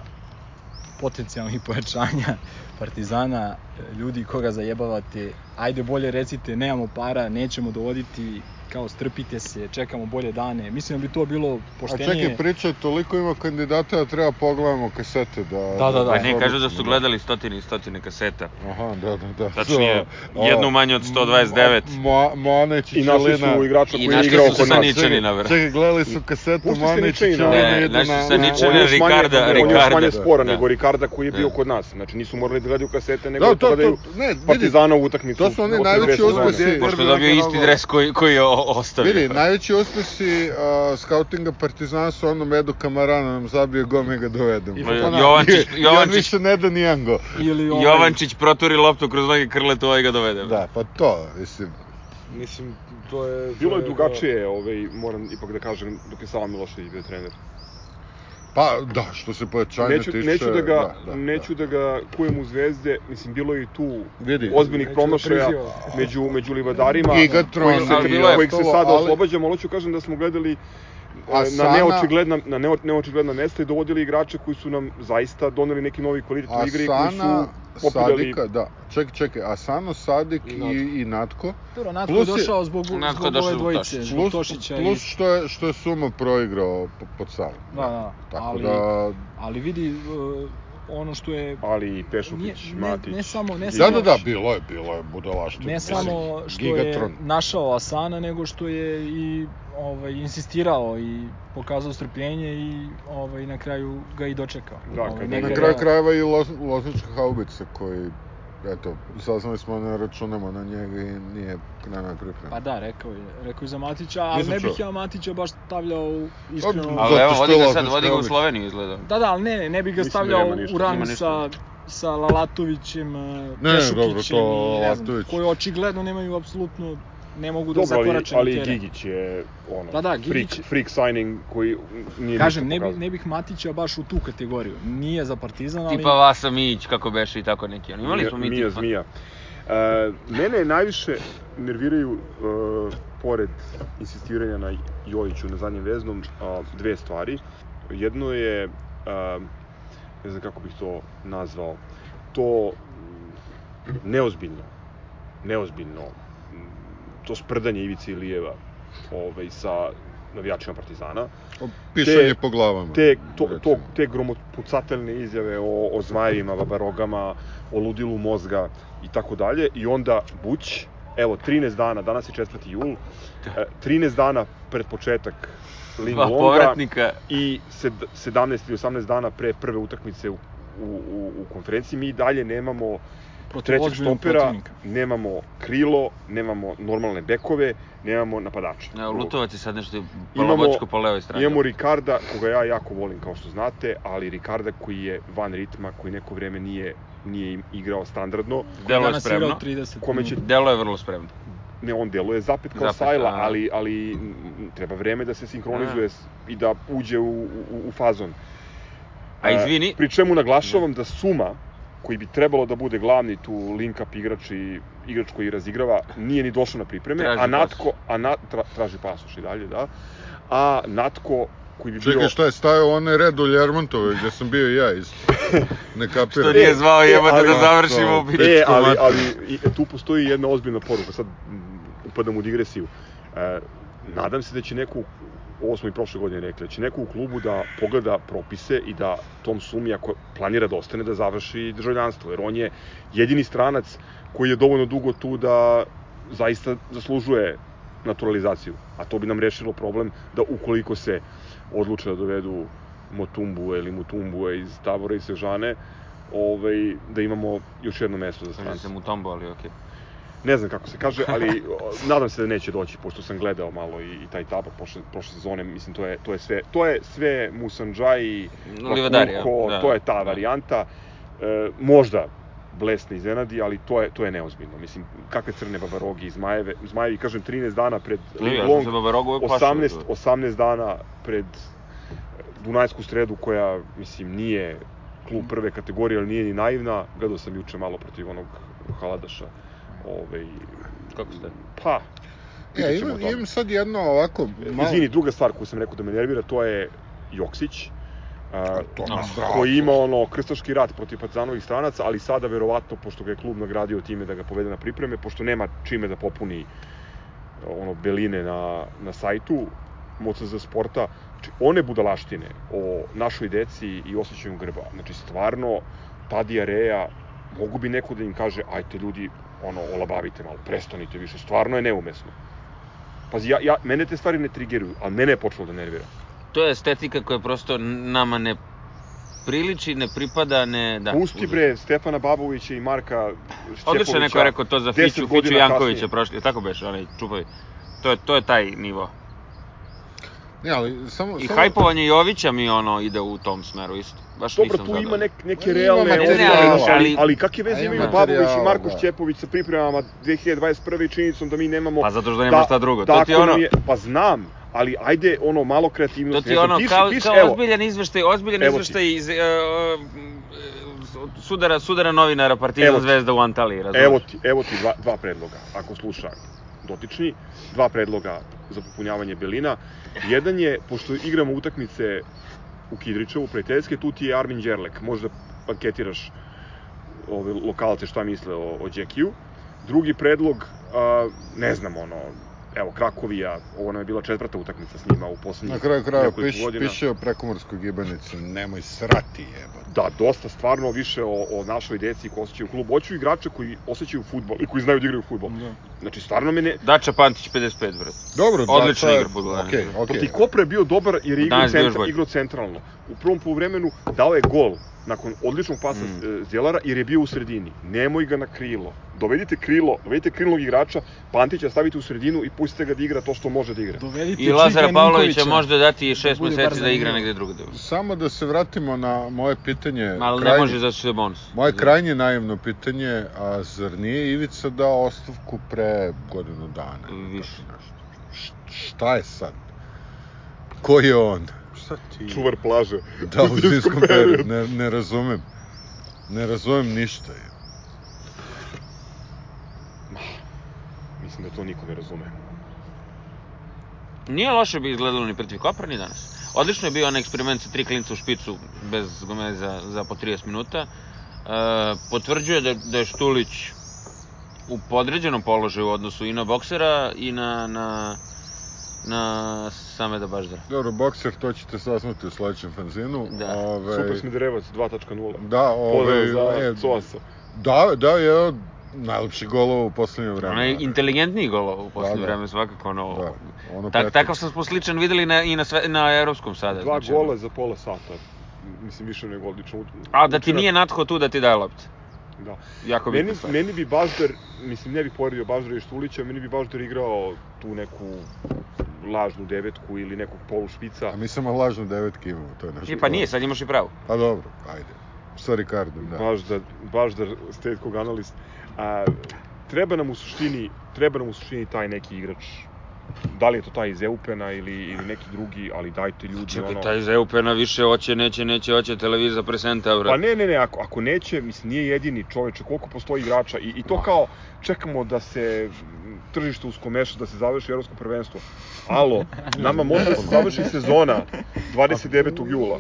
potencijalnih pojačanja Partizana, ljudi koga zajebavate, ajde bolje recite, nemamo para, nećemo dovoditi, kao strpite se, čekamo bolje dane. Mislim da bi to bilo A poštenije. čekaj, priča, toliko ima kandidata da treba pogledamo kasete da... Da, da, da. Pa ne, kažu da su gledali stotine i stotine kaseta. Aha, da, da, da. Tačnije, So, jednu a, manje od 129. Mo, I Čičelina. našli su igrača I koji je našli igrao su kod sa nas. Ničani na vrhu. Čekaj, gledali su kasetu se Ničanina. Čičelina. Ne, našli na... su sa na- Ničanina. On je još manje, Ricarda, on je još manje spora da. nego Ricarda koji je bio Da. kod nas. Znači nisu morali da gledaju kasete, nego Da, da, gledaju Partizanovu utakmicu. to su oni od najveći dve sezone. uspesi. Pošto je dobio isti dres koji, koji je ostavio. Vidi, najveći uspesi uh, skautinga Partizana su onom Edu Kamarana nam zabije go, mi ga dovedemo. I Ona- Jovančić- i- I on Jovančić- više ne da nijedan go. Ili ovaj, Jovančić proturi loptu kroz noge krletu, ovaj ga dovede. Da, pa to, mislim. Mislim, to je... Bilo je drugačije, ovaj, moram ipak da kažem, dok je Sava Milošević bio trener. Pa, da, što se pojačanja Neću, tiče... neću da ga, da, da, neću da. ga kujem u zvezde, mislim, bilo je i tu Vidi. ozbiljnih Neću da promašaja među, među livadarima, Gigatron, koji se, kojih se sada ali- oslobađamo, ali hoću kažem da smo gledali A na Sana- neočigledna, na neo, neočigledna mesta i dovodili igrače koji su nam zaista doneli neki novi kvalitet u igri i koji su popirali Sadika, da. Čekaj, čekaj, Asano, Sadik I i, Natko. i, Natko. Dobro, Natko Plus je došao zbog, Natko zbog došao ove dvojice, zbog Plus, Tošića plus i... što je, što je Suma proigrao po- pod Savom. Da, da, Tako ali, da... ali vidi, uh, ono što je ali i Nije- Pešović, ne- Matić. ne samo- ne Gigić. Da, samo- da, da, bilo je, bilo je budalaštvo. ne mislim, samo što Gigatron. je našao Asana, nego što je i ovaj, insistirao i pokazao strpljenje i ovaj, na kraju ga i dočekao. Da, ovaj, kada- Na kraju krajeva i Loz, Loznička haubica koji, eto, saznali smo ne računamo na njega i nije krenuo priprema. Pa da, rekao je, rekao je za Matića, ali Nisam ne bih čuo. ja Matića baš stavljao u- iskreno... Zato Ali evo, vodi ga sad, vodi ga u Obić. Sloveniju izgleda. Da, da, ali ne, ne, ne bih ga Mislim da stavljao nema ništa, u rang sa, sa Lalatovićem, Ne, Pešukićem dobro, to i ne znam, Lalatović. koji očigledno nemaju apsolutno, ne mogu da Dobro, ali, zakorače na ali teren. Gigić je ono, Da, da, freak, Gigić- freak signing koji nije Kažem, ništa ne, bi, ne bih Matića baš u tu kategoriju. Nije za Partizan, ali... Tipa Vasa Mić, kako beše i tako neki. Ono, Imali smo mi Mija tipa. Zmija. E, mene najviše nerviraju, e, pored insistiranja na Jojiću na zadnjem veznom, a, dve stvari. Jedno je, a, ne znam kako bih to nazvao, to neozbiljno, neozbiljno, to sprdanje Ivice Ilijeva ovaj, sa navijačima Partizana. Pišanje te- po glavama. te, to, to, te gromopucatelne izjave o, o zmajevima, babarogama, o ludilu mozga i tako dalje. I onda Buć, evo, 13 dana, danas je 4. jul, e, 13 dana pred početak Ling Dva Longa povratnika. i sed, 17 ili 18 dana pre prve utakmice u, u, u, u konferenciji. Mi dalje nemamo protiv trećeg stopera, protivnika. nemamo krilo, nemamo normalne bekove, nemamo napadača. Evo, Lutovac je sad nešto polobočko po levoj strani. Imamo Ricarda, koga ja jako volim, kao što znate, ali Ricarda koji je van ritma, koji neko vreme nije, nije igrao standardno. Delo je spremno. 30 Kome će-. Delo je vrlo spremno. Ne, on deluje zapet kao Zapet, Sajla, a- ali, ali treba vreme da se sinkronizuje s- i da uđe u, u, u fazon. A izvini, Pri čemu naglašavam da Suma, koji bi trebalo da bude glavni tu link-up igrač i igrač koji razigrava, nije ni došao na pripreme, Traži a Natko, a na, tra, traži pasoš i dalje, da, a Natko koji bi bio... Čekaj, šta je stajao onaj red u Ljermontove gde sam bio i ja isto. Ne kapiram. što nije zvao jebate ali- da završimo to- u E, ali, ali i, tu postoji jedna ozbiljna poruka, sad upadam u digresiju. E, nadam se da će neko, ovo smo i prošle godine rekli, da će neko u klubu da pogleda propise i da tom sumi, ako planira da ostane, da završi državljanstvo, jer on je jedini stranac koji je dovoljno dugo tu da zaista zaslužuje naturalizaciju. A to bi nam rešilo problem da ukoliko se odluče da dovedu Motumbu ili Mutumbu iz Tabora i Sežane, ovaj, da imamo još jedno mesto za Kaže strance. mu Tombo, ali okej. Ne znam kako se kaže, ali nadam se da neće doći, pošto sam gledao malo i, i taj tabor prošle, prošle sezone, mislim, to je, to je sve, to je sve Musandžaj, Livadari, da, to je ta da. varijanta. E, možda blesne iznenadi, ali to je, to je neozbiljno. Mislim, kakve crne babarogi i zmajeve, zmajevi, kažem, 13 dana pred Ne, ja sam Linglong, se Babarogu uvek plašio. 18, 18 dana pred Dunajsku sredu koja, mislim, nije klub prve kategorije, ali nije ni naivna. Gledao sam juče malo protiv onog Haladaša. Ovaj, Kako ste? Pa, Ja, imam, imam sad jedno ovako... Malo... Izvini, druga stvar koju sam rekao da me nervira, to je Joksić. A, Tomas. Bravo. koji ima ono krstaški rat protiv Partizanovih stranaca, ali sada verovatno, pošto ga je klub nagradio time da ga povede na pripreme, pošto nema čime da popuni ono beline na, na sajtu MOCZ sporta, znači one budalaštine o našoj deci i osjećanju grba, znači stvarno ta dijareja, mogu bi neko da im kaže, ajte ljudi, ono, olabavite malo, prestanite više, stvarno je neumesno. Pazi, ja, ja, mene te stvari ne trigeruju, ali mene je počelo da nervira. To je estetika koja prosto nama ne priliči, ne pripada, ne... Da, Pusti bre Stefana Babovića i Marka Šćepovića. Odlično je neko rekao to za 10 Fiću, Fiću Jankovića prošli, tako beše, onaj čupavi. To je, to je taj nivo. Ne, ali samo... I samo... hajpovanje Jovića mi ono ide u tom smeru isto. Baš Dobro, nisam tu ima nek, neke realne materijala, ali, ali, ali- ali kakve A veze ima imaju Babović i Marko da. Šćepović sa pripremama 2021. i činjenicom da mi nemamo... Pa zato što nema šta drugo. To ti je ono- Je, pa znam, ali ajde ono malo To kreativnosti. ti je ne znam, ono, piši- kao, piši, kao evo, ozbiljan izveštaj, ozbiljan ti. izveštaj iz, uh, sudara, sudara novinara Partizan Evo ti. Zvezda u Antaliji, razumiješ? Evo ti, evo ti dva, dva predloga, ako sluša dotični, dva predloga za popunjavanje belina. Jedan je, pošto igramo utakmice u Kidričevu, prijateljske, tu ti je Armin Đerlek, možda anketiraš ove lokalce šta misle o, o Đekiju. Drugi predlog, a, ne znam, ono, evo, Krakovija, ovo nam je bila četvrta utakmica s njima u poslednjih Na kraju nekoliko piše, godina. piše o prekomorskoj gibanici, nemoj srati jebote. Da, dosta stvarno više o, o našoj deci koji osjećaju klub. Hoću igrače koji osjećaju futbol i koji znaju da igraju futbol. Da. Znači, stvarno mene... Dača Pantić 55, brate. Dobro, da, je- igra fudbala, Okej, ne. okej. Protiv Kopra je bio dobar jer je igrao, centra, igrao centralno. U prvom poluvremenu dao je gol nakon odličnog pasa Mm. mm. Zjelara jer je bio u sredini. Nemoj ga na krilo. Dovedite krilo, dovedite krilnog igrača, Pantića stavite u sredinu i pustite ga da igra to što može da igra. Dovedite I Lazara Pavlovića možda dati šest bude bar meseci da igra negde drugde. Samo da se vratimo na moje pitanje. Ali ne može zato što je bonus. Moje krajnje naivno pitanje, a zar nije Ivica dao ostavku pre godinu dana? Više. šta je sad? Ko je on? Šta ti? Čuvar plaže. Da, u zimskom periodu, ne, ne razumem. Ne razumem ništa. je. Mislim da to niko ne razume. Nije loše bi izgledalo ni protiv Kopra ni danas. Odlično je bio onaj eksperiment sa tri klinca u špicu bez Gomeza za po 30 minuta. E, potvrđuje da, da je Štulić u podređenom položaju u odnosu i na boksera i na, na, na Sameda Baždara. Dobro, bokser, to ćete saznati u sledećem fanzinu. Da. Ove, Super Smederevac 2.0. Da, ove, Pozdrav za Coasa. da, da, je od najlepših golova u poslednje vreme. Onaj inteligentniji gol u poslednje Da, da. vreme svakako ono... Da, ono Tak, takav smo sličan videli na, i na, sve, na evropskom sada. Dva znači, ono. gola za pola sata. Mislim, više nego odlično. A da ti Učinak- nije natho tu da ti daje lopte. Da. Jako Meni, stvar. meni bi Baždar, mislim, ne bih poredio Baždara i Štulića, meni bi Baždar igrao tu neku lažnu devetku ili nekog polu špica. A mi samo lažnu devetke imamo, to je nešto. Je, pa nije, sad imaš i pravo. Pa dobro, ajde. Sa Ricardom, da. Baždar, Baždar stetskog analist. A, treba nam u suštini, treba nam u suštini taj neki igrač. Da li je to taj iz Eupena ili, ili neki drugi, ali dajte ljudi Čekaj, ono... taj iz Eupena više hoće, neće, neće, hoće televizija presenta, Pa brate. ne, ne, ne, ako, ako neće, mislim, nije jedini čoveče, koliko postoji igrača i, i to kao, čekamo da se tržište uskomeša, da se završi evropsko prvenstvo. Alo, nama može da se završi sezona 29. jula.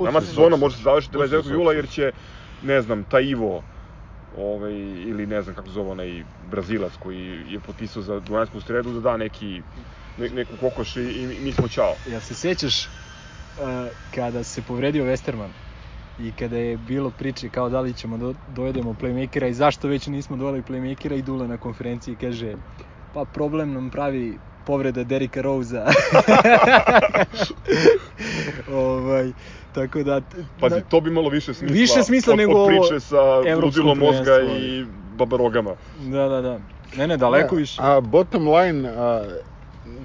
Nama sezona može da se završiti 29. jula jer će, ne znam, taj Ivo, ovaj, ili ne znam kako zove onaj Brazilac koji je potpisao za Dunajsku sredu da da neki, ne, neku kokoš i, i mi smo čao. Jel se sjećaš uh, kada se povredio Westerman i kada je bilo priče kao da li ćemo do, dovedemo playmakera i zašto već nismo doveli playmakera i Dule na konferenciji kaže pa problem nam pravi povreda Derika Rose-a. ovaj, tako da... Pazi, na- to bi malo više smisla, Više smisla od, nego od priče sa ludilom mozga i babarogama. Da, da, da. Ne, ne, daleko Da, više. A bottom line, a,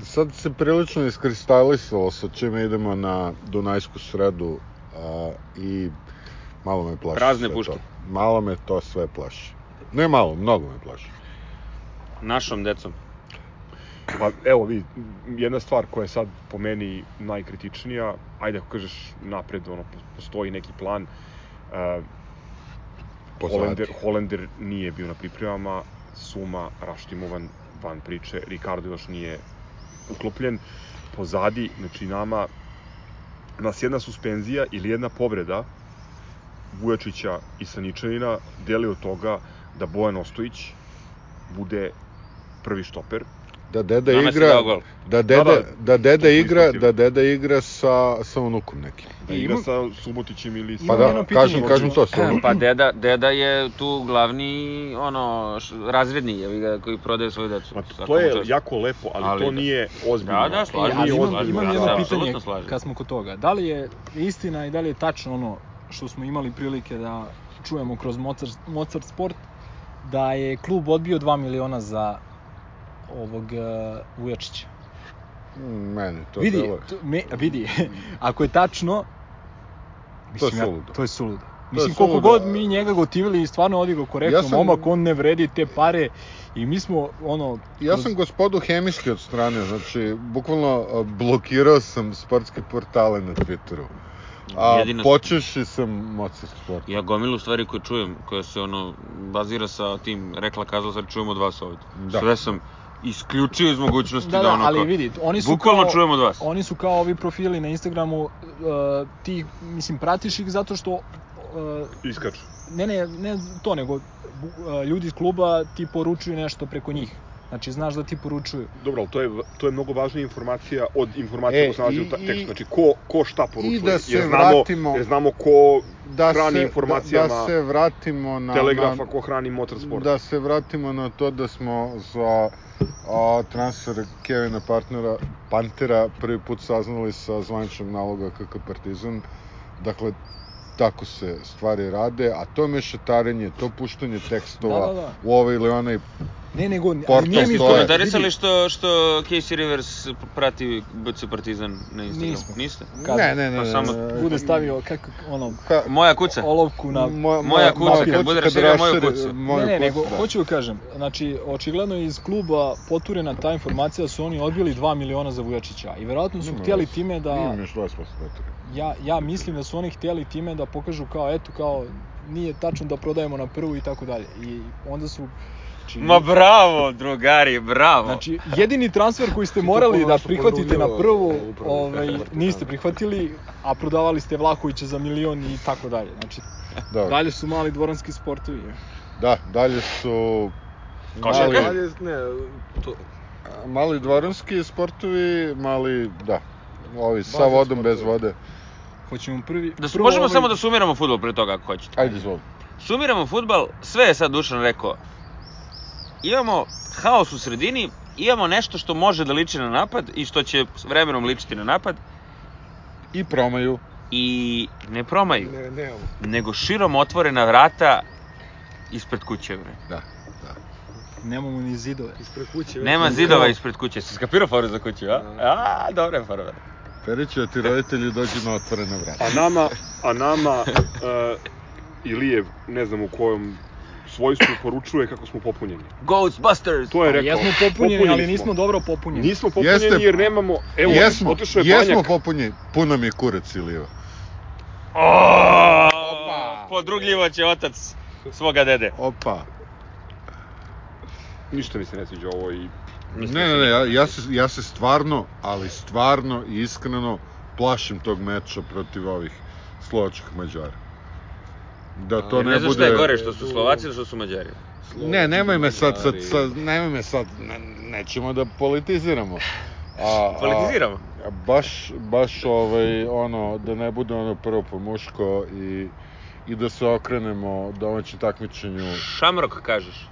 sad se prilično iskristalisalo sa čime idemo na Dunajsku sredu a, i malo me plaši Prazne sve puške. to. malo me to sve plaši. Ne malo, mnogo me plaši. Našom decom. Pa evo vi, jedna stvar koja je sad po meni najkritičnija, ajde ako kažeš napred, ono, postoji neki plan, uh, Pozadi. Holender, Holender nije bio na pripremama, Suma raštimovan van priče, Ricardo još nije uklopljen. Pozadi, znači nama, nas jedna suspenzija ili jedna povreda Vujačića i Saničanina deli od toga da Bojan Ostojić bude prvi štoper, Da deda Nama igra, da deda, Da, da, da. deda To igra, ispratio. da deda igra sa, sa unukom nekim. da igra sa Subotićem ili sa... Pa da, kažem, kažem to, sa unukom. Pa deda, deda je tu glavni, ono, š, razredni, jevi ga, koji prodaje svoju decu. Ma Svakom to je čast. jako lepo, ali, Ali to da. nije ozbiljno. Da, da, slažem se, imam, imam jedno ja pitanje kad smo kod toga. Da li je istina i da li je tačno ono što smo imali prilike da čujemo kroz Mozart, Mozart Sport, da je klub odbio 2 miliona za ovog uh, Vujačića. Meni to vidi, deluje. to, me, vidi, ako je tačno, To je mislim, ja- suludo. to je suludo. Mislim, je koliko suludo. god mi njega gotivili i stvarno odigrao korektno, Ja sam- momak, on ne vredi te pare i mi smo, ono... Ja sam gospodu hemijski od strane, znači, bukvalno a, blokirao sam sportske portale na Twitteru. A Jedino- počeši sam Mozart Sport. Ja gomilu stvari koje čujem, koje se ono bazira sa tim rekla kazala stvari čujem od vas ovde. Da. Sve sam isključio iz mogućnosti Da, da, da, ono ali kao, vidi, oni su bukvalno kao, čujem od vas. Oni su kao ovi profili na Instagramu, uh, ti, mislim, pratiš ih zato što, uh, Iskaču. ne, ne, ne to, nego uh, ljudi iz kluba ti poručuju nešto preko njih. Znači, znaš da ti poručuju. Dobro, ali to je, to je mnogo važnija informacija od informacije E, koja se nalazi i- u i- tekstu. Znači, ko, ko šta poručuje. da se jer znamo, vratimo- Jer znamo ko Da hrani se, informacijama da, da se vratimo na... Telegrafa, na, ko hrani motorsport. Da se vratimo na to da smo za a, transfer Kevina Partnera, Pantera prvi put saznali sa zvaničnog naloga KK Partizan. Dakle, tako se stvari rade, a to mešetarenje, to puštanje tekstova Da, da, da. u ovaj ili onaj Ne, nego, ali Portal nije mi. Komentarisali vidi, što, što Casey Rivers prati BC Partizan na Instagramu? Nismo. Niste? Kad ne, ne, ne, pa samo Bude stavio, kako, ono, Ha, Moja kuca. olovku na... moja, moja kuca, kad bude raširio moju kucu. moju ne, ne, nego, da. hoću da kažem, znači, očigledno je iz kluba poturena ta informacija da su oni odbili 2 miliona za Vujačića. I verovatno su htjeli time da... Imam još 20% bateri. ja, ja mislim da su oni htjeli time da pokažu kao, eto, kao, nije tačno da prodajemo na prvu i tako dalje. I onda su... Znači, Ma bravo, drugari, bravo. Znači, jedini transfer koji ste morali da prihvatite na prvu, ovaj, niste prihvatili, a prodavali ste Vlakovića za milion i tako dalje. Znači, Dobro. dalje su mali dvoranski sportovi. Da, dalje su Košarka? mali, Dalje, ne, to, mali dvoranski sportovi, mali, da, ovi sa Bazen vodom, bez sportovi. vode. Hoćemo prvi... da su, možemo ovaj- samo da sumiramo futbol pre toga ako hoćete. Ajde, izvoli. Sumiramo futbal, sve je sad Dušan rekao. Imamo haos u sredini, imamo nešto što može da liči na napad i što će s vremenom ličiti na napad I promaju. i ne promaju, ne, nemamo. nego širom otvorena vrata ispred kuće, bre. Da, da. Nemamo ni zidove. Ispred kuće. Nema zidova ispred kuće. Si skapirao foru za kuću, a? A, dobra je fora. Periću, da ti roditelji dođu na otvorene vrata. A nama, a nama uh, Ilijev, ne znam u kojom svojstvu poručuje kako smo popunjeni. Ghostbusters! To je rekao. Jesmo popunjeni, popunjeni ali smo. nismo dobro popunjeni. Nismo popunjeni Jeste- jer nemamo... Evo, jesmo, otišao je jesmo Banjak. popunjeni. Puno mi je kurac Iliva. Opa! Podrugljivo će otac svoga dede. Opa. Ništa mi se ne sviđa ovo i... Ne, ne, ne, ja, ja, se, ja se stvarno, ali stvarno i iskreno plašim tog meča protiv ovih slovačkih Mađara. Da to ne, ne znam bude... šta je gore, što su Slovaci ili što su Mađari. Ne, nemoj me sad, sad, sad, nemoj me sad, ne, nećemo da politiziramo. A, Politiziramo. A, baš, baš ovaj, ono, da ne bude ono prvo po muško i, i da se okrenemo domaćem takmičenju. Šamrok, kažeš.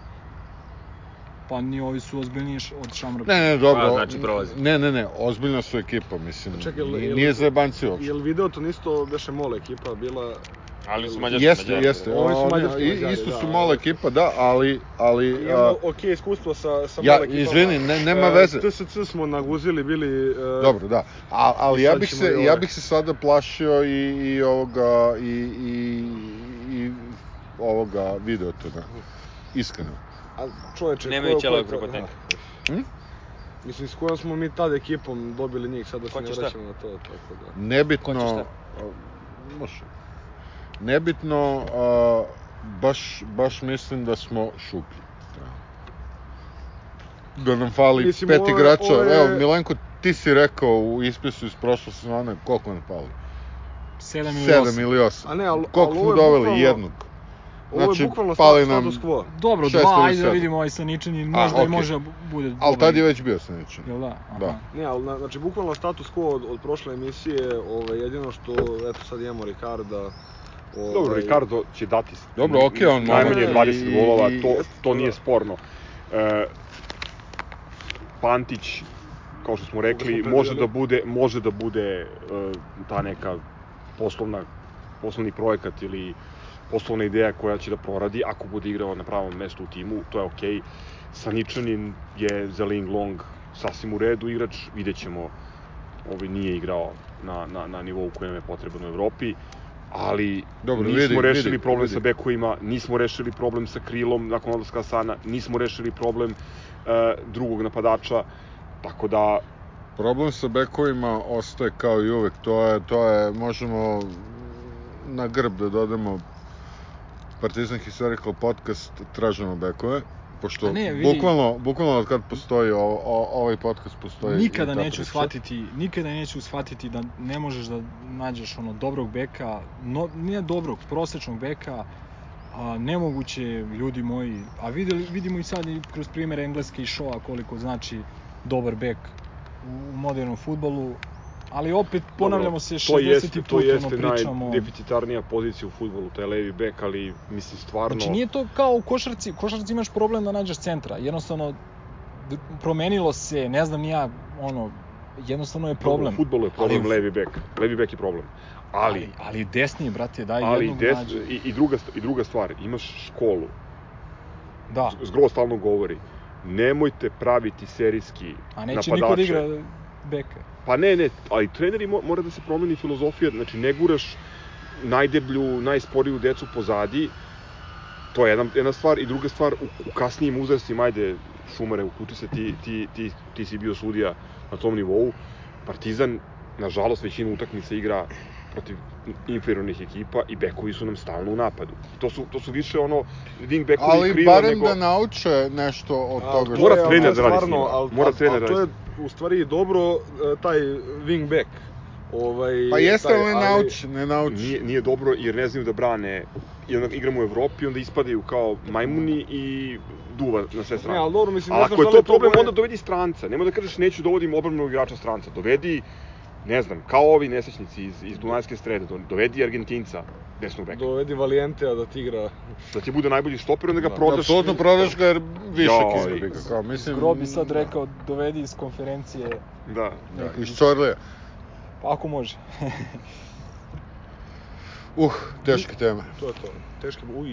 Pa ni ovi su ozbiljniji od Šamroka. Ne, ne, dobro. Pa, znači prolazi. Ne, ne, ne, ozbiljna su ekipa, mislim. Čekaj, jel- nije, nije za jebanci uopšte. Jel video to nisto beše mol ekipa bila Ali su Mađarski Jeste, Mađari. jeste. Ovi su Oni- mađarski i- Mađari, Isto su da. mala ekipa, da, ali... ali a, Imamo ok iskustvo sa, sa ja, mol ekipama. izvini, ne, nema E, veze. TSC smo naguzili bili... e, Dobro, da. A, ali I ja bih se i ja bih se sada plašio i, i ovoga i, i, i ovoga videote, da. Iskreno. A čoveče, Nema ko- i ćelog ko- preko da. tenka. Hm? Mislim, s kojom smo mi tad ekipom dobili njih, sad da se ne vraćamo na to, tako da... Ko će Nebitno... šta? Može. Nebitno, a, baš, baš mislim da smo šuplji. Da nam fali Mislim, pet ove- igrača. ove- Evo, Milenko, ti si rekao u ispisu iz prošle sezone koliko nam fali? 7 ili 7 8. ili 8. A ne, al- koliko al smo doveli? bukvalno- Jednog. Ovo Znači, je bukvalno fali sta, nam- quo. Dobro, dva, ajde da vidimo ovaj Saničanin, A, možda i može da bude Ali tad je već bio Saničan. Jel da? Aha. Da. Ne, ali na- znači bukvalno status quo od, od prošle emisije, ovaj, jedino što, eto sad imamo Ricarda, ovaj, Dobro, Ricardo će dati Dobro, okej, on najmanje može 20 i- golova, i- to, to nije sporno. E, Pantić, kao što smo rekli, smo može da predvideli. bude, može da bude e, ta neka poslovna, poslovni projekat ili poslovna ideja koja će da proradi ako bude igrao na pravom mestu u timu, to je okej. Saničanin je za Ling Long sasvim u redu igrač, vidjet ćemo, ovaj nije igrao na, na, na nivou kojem je potreban u Evropi, ali Dobro, nismo vidi, rešili vidi, problem vidi. sa bekovima, nismo rešili problem sa krilom nakon odlaska Asana, nismo rešili problem e, drugog napadača, tako da Problem sa bekovima ostaje kao i uvek, to je, to je, možemo na grb da dodamo Partizan Historical Podcast tražimo bekove, pošto ne, vidi- bukvalno, bukvalno od kad postoji o, o, ovaj podcast postoji Nikada neću priča. shvatiti, nikada neću shvatiti da ne možeš da nađeš ono dobrog beka, no, ne dobrog, prosečnog beka, a nemoguće ljudi moji, a videli, vidimo i sad i kroz primjer Engleske i Shoa koliko znači dobar bek u, u modernom futbolu, ali opet ponavljamo se 60. to jeste, put to jeste ono pričamo. najdeficitarnija pozicija u futbolu, taj levi bek, ali mislim stvarno... Znači nije to kao u košarci, u košarci imaš problem da nađeš centra, jednostavno promenilo se, ne znam ja, ono, jednostavno je problem. U futbolu je problem Ali- levi bek, levi bek je problem. Ali, ali, ali desni, brate, daj ali jednog des, i, i, druga, i druga stvar, imaš školu, Da, Zgro stalno govori, nemojte praviti serijski a neće napadače. niko da igra beka. Pa ne, ne, ali treneri mo- mora da se promeni filozofija, znači ne guraš najdeblju, najsporiju decu pozadi, to je jedna, jedna stvar, i druga stvar, u, u kasnijim uzrastima, ajde, šumare, uključi se, ti, ti, ti, ti si bio sudija na tom nivou, Partizan, nažalost, većinu utakmica igra protiv inferiornih ekipa i bekovi su nam stalno u napadu. To su, to su više ono wing bekovi Ali krila barem nego... da nauče nešto od A, toga to Mora ali trener da radi s njima. Mora trener da to je radi u stvari dobro e, taj wing back. Ovaj, Pa jeste, taj, ali ne nauči, ne nauči. Nije, nije dobro jer ne znaju da brane i onda igramo u Evropi, onda ispadaju kao majmuni i duva na sve strane. Ne, ali dobro, mislim, ne ako znaš je da li to problem, bolje- onda dovedi stranca. Nemoj da kažeš neću dovodim obrmenog igrača stranca. Dovedi, ne znam, kao ovi nesrećnici iz, iz Dunajske strede, do- dovedi Argentinca, desnog beka. Dovedi Valientea da ti igra. Da ti bude najbolji stoper, onda ga Da. prodaš. Apsolutno prodaš ga jer višak Joj. izgubi ga. Kao, mislim, Zgro bi sad rekao, dovedi iz konferencije, Da. Da, iz Čorlija. pa ako može. Uh, teške teme. To je to. Teški, uj.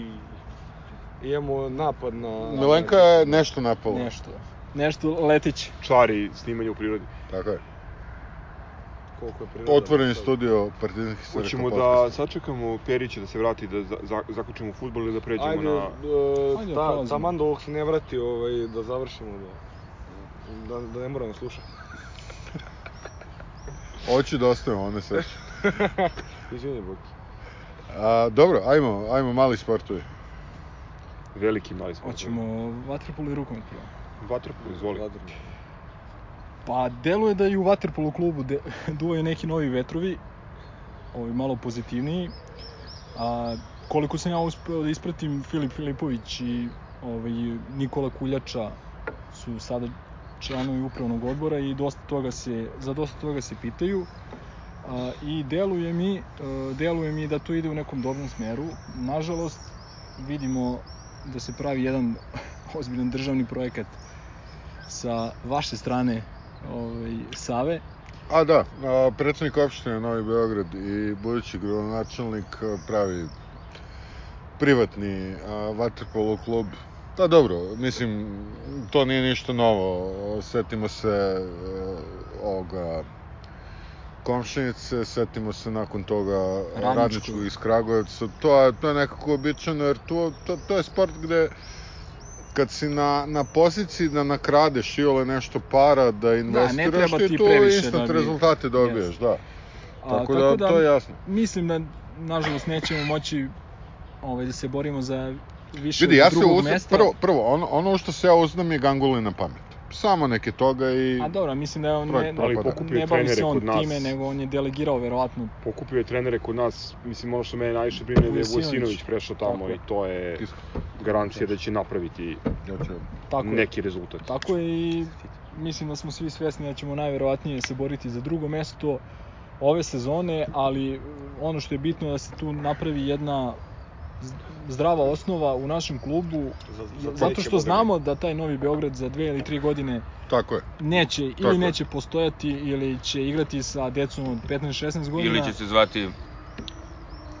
Imamo napad na... Milenka je nešto napala. Nešto, nešto letić. Čari snimanje u prirodi. Tako je. Koliko je priroda. Otvoreni studio Partizan Historical Hoćemo da sačekamo Perića da se vrati, da za, za, zaključimo futbol ili da pređemo Ajde, na... e, Ajde, ta, prolazimo. taman dok se ne vrati, ovaj, da završimo, da, da, da ne moramo slušati. Hoću da ostavimo one seće. Izvini, Bog. A, dobro, ajmo, ajmo mali sportovi. Veliki mali sport. Hoćemo vaterpolo i rukomet prvo. Vatrpol, izvoli. Pa deluje da i u Waterpolo klubu de, duvaju neki novi vetrovi, ovaj, malo pozitivniji. A, koliko sam ja uspeo da ispratim, Filip Filipović i ovaj, Nikola Kuljača su sada članovi upravnog odbora i dosta toga se, za dosta toga se pitaju. A, I deluje mi, e, deluje mi da to ide u nekom dobrom smeru. Nažalost, vidimo da se pravi jedan ozbiljan državni projekat sa vaše strane ovaj, Save. A da, a, predsednik opštine Novi Beograd i budući gradonačelnik pravi privatni a, vaterpolo klub. Pa dobro, mislim, to nije ništa novo. Setimo se a, ovoga komšinice, setimo se nakon toga radničkog iz Kragujevca, to je, to je nekako običano, jer to, to, to je sport gde kad si na, na poziciji da nakradeš iole nešto para, da investiraš, treba ti tu instant da bi- rezultate dobiješ, Jest. da. A, Tako, da, to je jasno. Mislim da, nažalost, nećemo moći ovaj, da se borimo za više Vidi, ja se uzdam, mesta. prvo, prvo, ono, ono što se ja uzdam je Ganguli na pamet. Samo neke toga i... A dobro, mislim da je on ne, Ali pokupio ne bavi se on kod nas. time, nego on je delegirao verovatno Pokupio je trenere kod nas, mislim ono što mene najviše brine da je Vujsinović. Prešao tamo Tako je. i to je Isto. garancija da će napraviti Ja ću... tako je. neki rezultat. Tako je i mislim da smo svi svesni da ćemo najverovatnije se boriti za drugo mesto ove sezone, ali ono što je bitno je da se tu napravi jedna zdrava osnova u našem klubu, Za, za zato što znamo da taj Novi Beograd za dve ili tri godine Tako je. neće ili Tako je. neće postojati ili će igrati sa decom od 15-16 godina. Ili će se zvati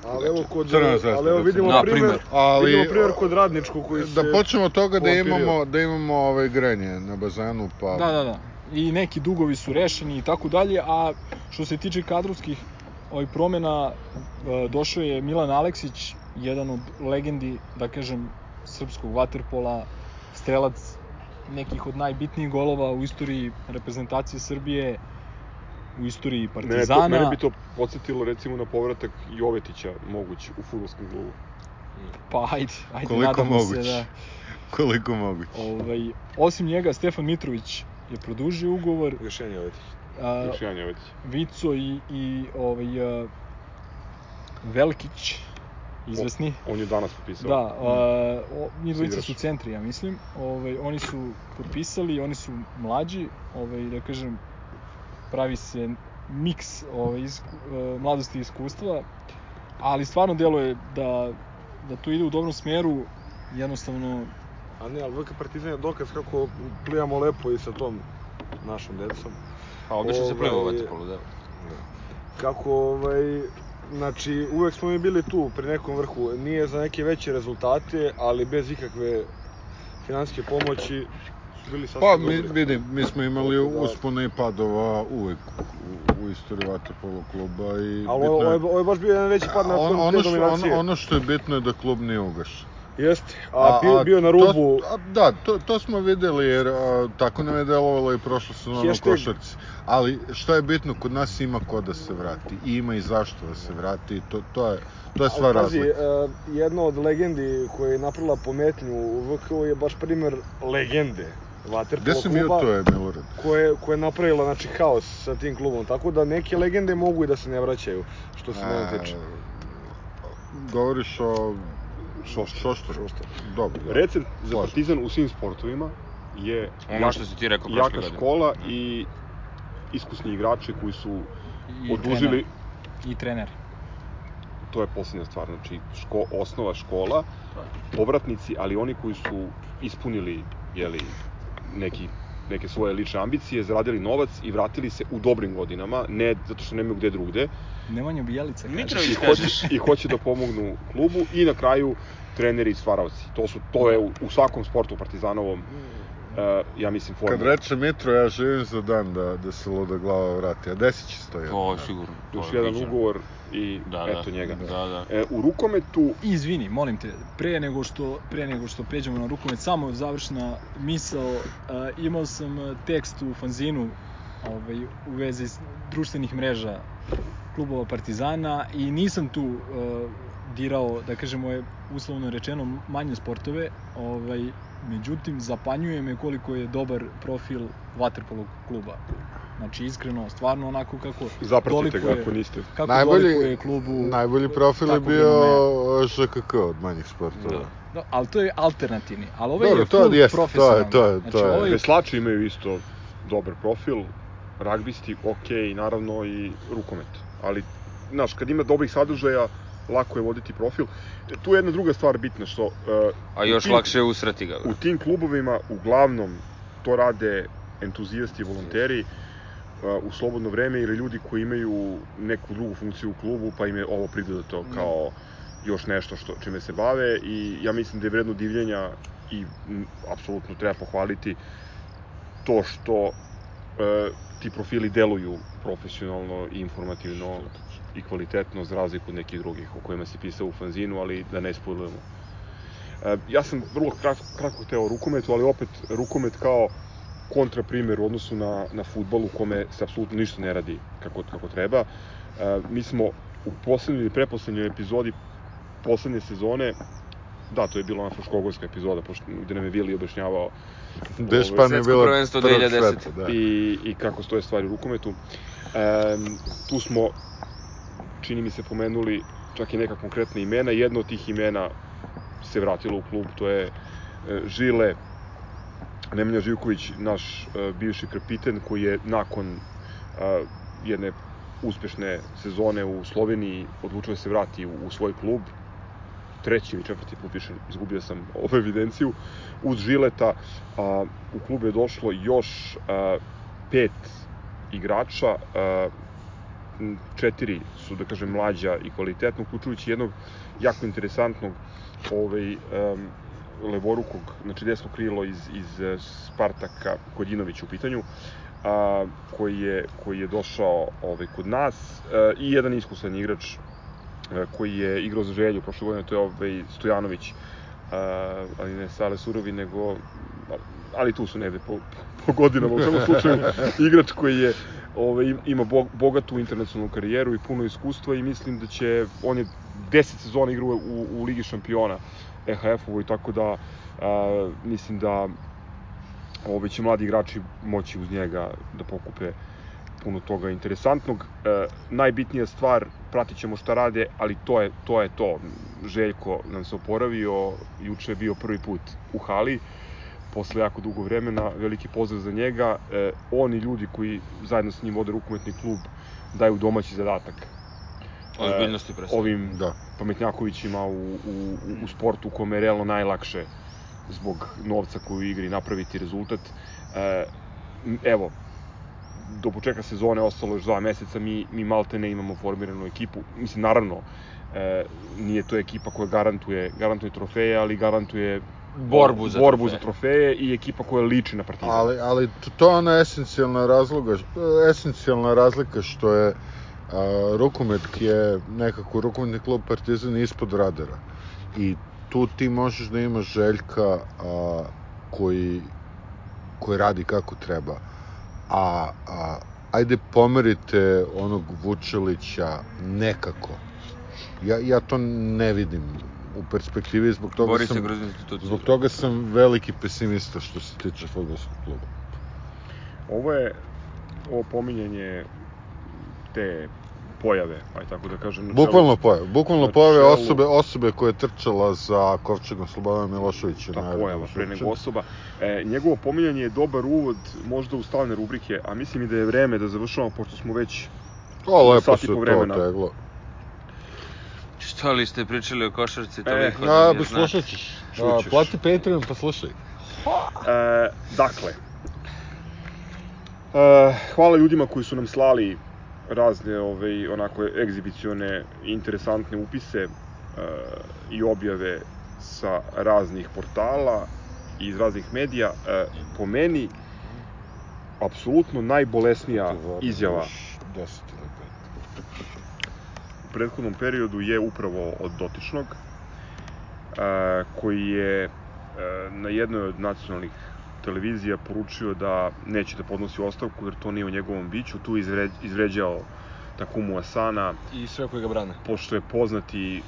Ali evo kod ali evo vidimo Na primer, primer. Ali, vidimo primer kod radničkog koji se da počnemo od toga da imamo, da imamo ovaj grejanje na bazenu, pa... Da, da, da. I neki dugovi su rešeni i tako dalje, a što se tiče kadrovskih ovih promena, e, došao je Milan Aleksić, jedan od legendi, da kažem, srpskog vaterpola, strelac nekih od najbitnijih golova u istoriji reprezentacije Srbije, u istoriji Mene, Partizana. to, mene bi to podsjetilo recimo na povratak Jovetića moguć u futbolskom klubu. Pa ajde, ajde, Koliko nadamo moguće. se da... Koliko moguće. Ovaj, osim njega, Stefan Mitrović je produžio ugovor, još jedan je a, Još jedan Jovetić. Vico i, i ovaj, a, Velkić, izvesni. On je danas potpisao. Da, a, o, njih dvojica su centri, ja mislim. Ovaj, oni su potpisali, oni su mlađi, ovaj, da kažem, pravi se miks ovaj, isku, e, mladosti i iskustva, ali stvarno deluje da, da to ide u dobrom smeru, jednostavno A ne, ali VK Partizan je dokaz kako plijamo lepo i sa tom našom decom. Pa obično se pliva u Ovaj, vaterpolu, da. Kako, ovaj, znači, uvek smo mi bili tu pri nekom vrhu. Nije za neke veće rezultate, ali bez ikakve finansijske pomoći su bili sasvim Pa, dobri. vidi, mi smo imali da- uspone i padova uvek u, u istoriji Vaterpolo kluba i Ali bitno ovo, ovo, je, ovo je baš bio jedan veći pad na on, te ono, što, dominacije. ono, ono što je bitno je da klub nije ugašen. Jeste, a, bio, bio na rubu, To, a, da, to, to smo videli jer a, tako nam je delovalo i sezona u Hashtag. košarci. Ali šta je bitno, kod nas ima ko da se vrati. I ima i zašto da se vrati. To, to je, to je sva Ali pazi, razlika. uh, jedna od legendi koja je napravila pometnju u VK je baš primer legende Gde bio, kluba to je Milorad. koje, koje je napravila znači, haos sa tim klubom. Tako da neke legende mogu i da se ne vraćaju, što se mene tiče. Govoriš o Šoštar. Šoštaru. Šoštar. Dobro. Recept za. Partizan u svim sportovima je Ono što si ti rekao prošle jaka godine. škola i iskusni igrači koji su i odužili, trener. I trener. to je posljednja stvar, znači ško, osnova škola, povratnici, ali oni koji su ispunili jeli, neki, neke svoje lične ambicije, zaradili novac i vratili se u dobrim godinama, ne zato što nemaju gde drugde, Nemanja Bijelica, kaže. Mitrović i kažeš. hoće, i hoće da pomognu klubu i na kraju treneri i stvaravci. To su to je u, u svakom sportu partizanovom e, ja mislim formula. Kad reče Mitro, ja živim za dan da, da se luda glava vrati, a desit će se to jedno. To je sigurno. to još je jedan ugovor i Da, eto da. njega. Da, da. E, u rukometu Izvini, molim te, pre nego što pre nego što pređemo na rukomet, samo završna misao, uh, imao sam uh, tekst u fanzinu ovaj, u vezi društvenih mreža klubova Partizana i nisam tu uh, dirao, da kažemo je uslovno rečeno manje sportove, ovaj, međutim zapanjuje me koliko je dobar profil Waterpolo kluba. Znači iskreno, stvarno onako kako zapratite ga ako niste. kako Najbolji- dolikuje klubu Najbolji profil je bio fenomena. ŽKK od manjih sportova. Da. No, ali to je alternativni. Ali ovaj Dobro, je to full jeste, to je- to je- znači, to je- ovaj, Veslači imaju isto dobar profil, ragbisti, ok, naravno i rukomet. Ali, znaš, kad ima dobrih sadržaja, lako je voditi profil. Tu je jedna druga stvar bitna, što e, A još tim- lakše je usrati ga. u tim klubovima uglavnom to rade entuzijasti i volonteri uh, u slobodno vreme ili ljudi koji imaju neku drugu funkciju u klubu pa im je ovo pridodato Da. kao još nešto što čime se bave i ja mislim da je vredno divljenja i m, apsolutno treba pohvaliti to što e, ti profili deluju profesionalno i informativno i kvalitetno za razliku od nekih drugih o kojima si pisao u fanzinu, ali da ne spojlujemo. E, ja sam vrlo kratko, kratko hteo o rukometu, ali opet rukomet kao kontraprimer u odnosu na, na futbol u kome se apsolutno ništa ne radi kako, kako treba. E, mi smo u poslednjoj ili preposlednjoj epizodi poslednje sezone Da, to je bila ona Fruškogorska epizoda, pošto, gde nam je Vili objašnjavao Gde je Španija bila prvenstvo prvog 2010. sveta, da. i, i kako stoje stvari u rukometu. E, tu smo, čini mi se, pomenuli čak i neka konkretna imena. Jedno od tih imena se vratilo u klub, to je e, Žile. Nemanja Živković, naš e, bivši kapiten, koji je nakon e, jedne uspešne sezone u Sloveniji odlučio da se vrati u, svoj klub, treći ili četvrti put više izgubio sam ovu evidenciju, uz Žileta. A, u klubu je došlo još a, pet igrača, a, četiri su, da kažem, mlađa i kvalitetna, uključujući jednog jako interesantnog ovaj, um, levorukog, znači desno krilo iz, iz eh, Spartaka, Kodjinović u pitanju, a, koji, je, koji je došao ovaj, kod nas a, i jedan iskusan igrač a, koji je igrao za želju prošle godine, to je ovaj Stojanović, a, ali ne Sale Surovi, nego ali tu su negde po, po godinama, u svakom slučaju igrač koji je ovaj, ima bo, bogatu internacionalnu karijeru i puno iskustva i mislim da će, on je 10 sezona igrao u, u Ligi šampiona EHF-ovo i tako da a, mislim da ovaj, će mladi igrači moći uz njega da pokupe puno toga interesantnog. E, najbitnija stvar, pratit ćemo šta rade, ali to je to. Je to. Željko nam se oporavio, juče je bio prvi put u hali, posle jako dugo vremena, veliki pozdrav za njega. E, on i ljudi koji zajedno s njim vode rukometni klub daju domaći zadatak. E, Ozbiljnosti svega. Ovim Da. pametnjakovićima u, u, u sportu u kome je realno najlakše zbog novca koji u igri napraviti rezultat. E, evo, do početka sezone ostalo još dva meseca, mi, mi malte ne imamo formiranu ekipu. Mislim, naravno, e, nije to ekipa koja garantuje, garantuje trofeje, ali garantuje Borbu za borbu trofeje. za trofeje i ekipa koja liči na Partizan. Ali, ali to- to je ona esencijalna razloga, esencijalna razlika što je a, rukomet je nekako rukometni klub Partizan ispod radara. I tu ti možeš da imaš Željka a, koji, koji radi kako treba. A, a ajde pomerite onog Vučelića nekako. Ja, ja to ne vidim u perspektivi, zbog toga Bori sam... Zbog toga sam veliki pesimista što se tiče fudbalskog kluba. Ovo je ovo pominjanje te pojave, aj tako da kažem. čelu- Bukvalno pojave, bukvalno pojave čelu- osobe, osobe koja je trčala za Kovčegom Slobodanom Miloševića. ta na pojava pre nego osoba. E, njegovo pominjanje je dobar uvod možda u stalne rubrike, a mislim i da je vreme da završavamo, pošto smo već O, lepo se to vremena. Što li ste pričali o košarci E, toliko A, da ba, mi znaš? slušat ćeš. A, Čućeš. plati Patreon pa slušaj. E, dakle, e, hvala ljudima koji su nam slali razne ove, onako egzibicione interesantne upise e, i objave sa raznih portala i iz raznih medija. E, po meni, apsolutno najbolesnija izjava Još 10 ili 5. u prethodnom periodu je upravo od dotičnog, e, koji je e, na jednoj od nacionalnih televizija poručio da neće da podnosi ostavku jer to nije u njegovom biću. Tu je izvre, izvređao Takumu Asana, I sve koji ga brane. pošto je poznati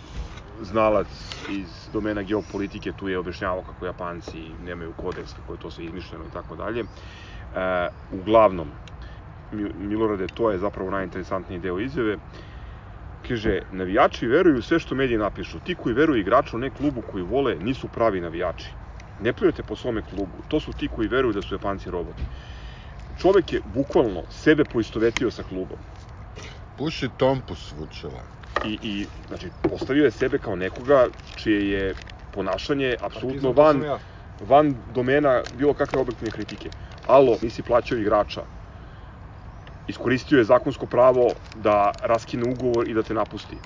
znalac iz domena geopolitike, tu je objašnjavao kako Japanci nemaju kodeks, kako je to sve izmišljeno i tako dalje. E, uglavnom, Mi- Milorade, to je zapravo najinteresantniji deo izjave. Kaže, navijači veruju u sve što mediji napišu. Ti koji veruju igraču, ne klubu koji vole, nisu pravi navijači. Ne pljujete po svome klubu. To su ti koji veruju da su Japanci roboti. Čovek je bukvalno sebe poistovetio sa klubom. Puši Tompus Vučela. I, i znači, postavio je sebe kao nekoga čije je ponašanje apsolutno van, ja. van domena bilo kakve objektivne kritike. Alo, nisi plaćao igrača. Iskoristio je zakonsko pravo da raskine ugovor i da te napusti.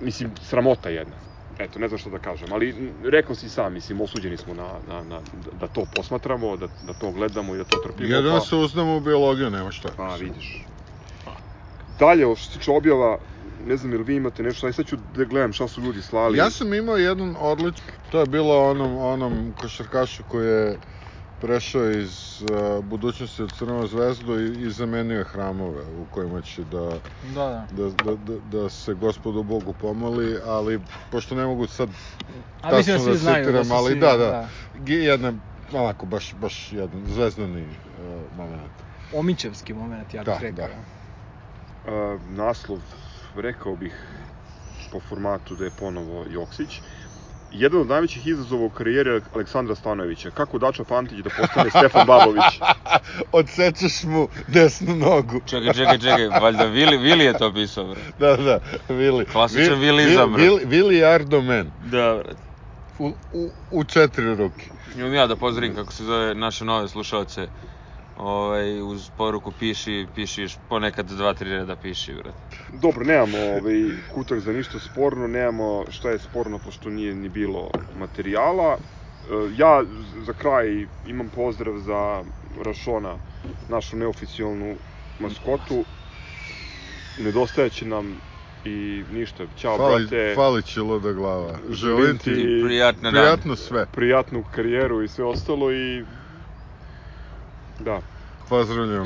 Mislim, sramota jedna. eto, ne znam što da kažem, ali rekao si sam, mislim, osuđeni smo na, na, na, da to posmatramo, da, da to gledamo i da to trpimo. Jedno pa- se uznamo u biologiju, nema šta. Pa, vidiš. Dalje, što se tiče objava, ne znam, jel vi imate nešto, aj sad ću da gledam šta su ljudi slali. Ja sam imao jedan odlič, to je bilo onom, onom košarkašu koji je prešao iz uh, budućnosti u Crvenu zvezdu i, i zamenio je hramove u kojima će da, Da, da. da, da, da, da se gospodu Bogu pomoli, ali pošto ne mogu sad A mislim da tačno znaju da citiram, su ali svi, da, da, da. Gi- jedna, onako, baš, baš jedan zvezdani uh, moment. Omićevski moment, ja bih Da, rekao. da. Uh, naslov, rekao bih, po formatu da je ponovo Joksić. Jedan od najvećih izazova u karijeri Aleksandra Stanojevića. Kako Dača Pantić da postane Stefan Babović? Odsečeš mu desnu nogu. Čekaj, čekaj, čekaj, valjda Vili, Vili je to pisao, bre. Da, da, Vili. Klasičan Vi- vilizam, Vi- bre. Vili, Vili Ardomen. Da, bre. U, u, u četiri ruke. Imam ja da pozdravim kako se zove naše nove slušalce. Ovaj, uz poruku piši, pišiš, ponekad dva, tri reda piši, bre. Dobro, nemamo ovaj, kutak za ništa sporno, nemamo šta je sporno pošto nije ni bilo materijala. E, Ja za kraj imam pozdrav za Rašona, našu neoficijalnu maskotu. Nedostajaće nam i ništa. Ćao, Fali, brate. fali će luda glava. Želim ti Prijatno prijatno sve. Prijatnu karijeru i sve ostalo i... Da. Pozdravljam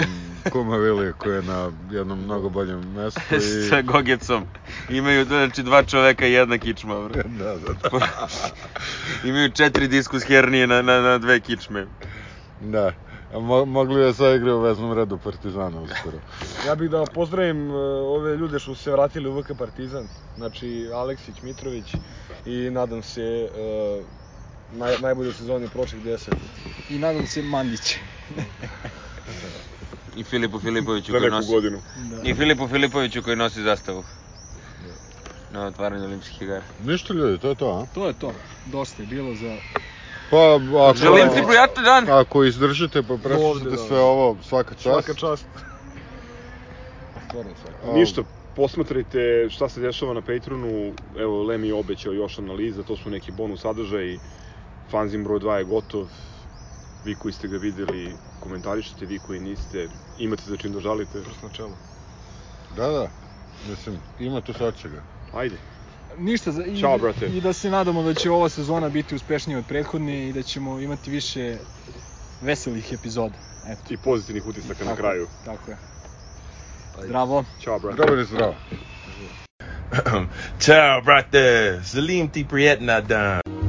kuma Vilija koji je na jednom mnogo boljem mestu i... Sa Gogecom. Imaju, znači, dva čoveka i jedna kičma, bre. Da, da, da. Imaju četiri diskus hernije na, na, na dve kičme. da. A mo, mogli da se igraju u veznom redu Partizana uskoro. Ja bih da pozdravim e, ove ljude što su se vratili u VK Partizan. Znači, Aleksić, Mitrović i nadam se e, naj, najbolje sezoni prošlih 10. I nadam se Mandić. I Filipu Filipoviću koji nosi... godinu. Da. I Filipu Filipoviću koji nosi zastavu. Na otvaranju olimpijskih igara. Ništa ljudi, to je to, a? To je to. Dosta je bilo za... Pa, ako, Želim ti prijatan dan! ako izdržite pa preslušate Ovde, da. sve ovo, svaka čast. Svaka čast. Stvarno svaka. A, Ništa, posmatrajte šta se dešava na Patreonu. Evo, Lemi je obećao još analiza, to su neki bonus sadržaji. Fanzin broj 2 je gotov. Vi koji ste ga videli, komentarišite, vi koji niste, imate za čim da žalite. Prst na čelo. Da, da. Mislim, ima tu svačega. Ajde. Ništa, za, i, Ćao, brate. i da se nadamo da će ova sezona biti uspešnija od prethodne i da ćemo imati više veselih epizoda. Eto, I pozitivnih utisaka na kraju. tako je. Zdravo. Ćao, brate. Dobar i zdravo. Ciao, brate. Salim ti prijetna dan.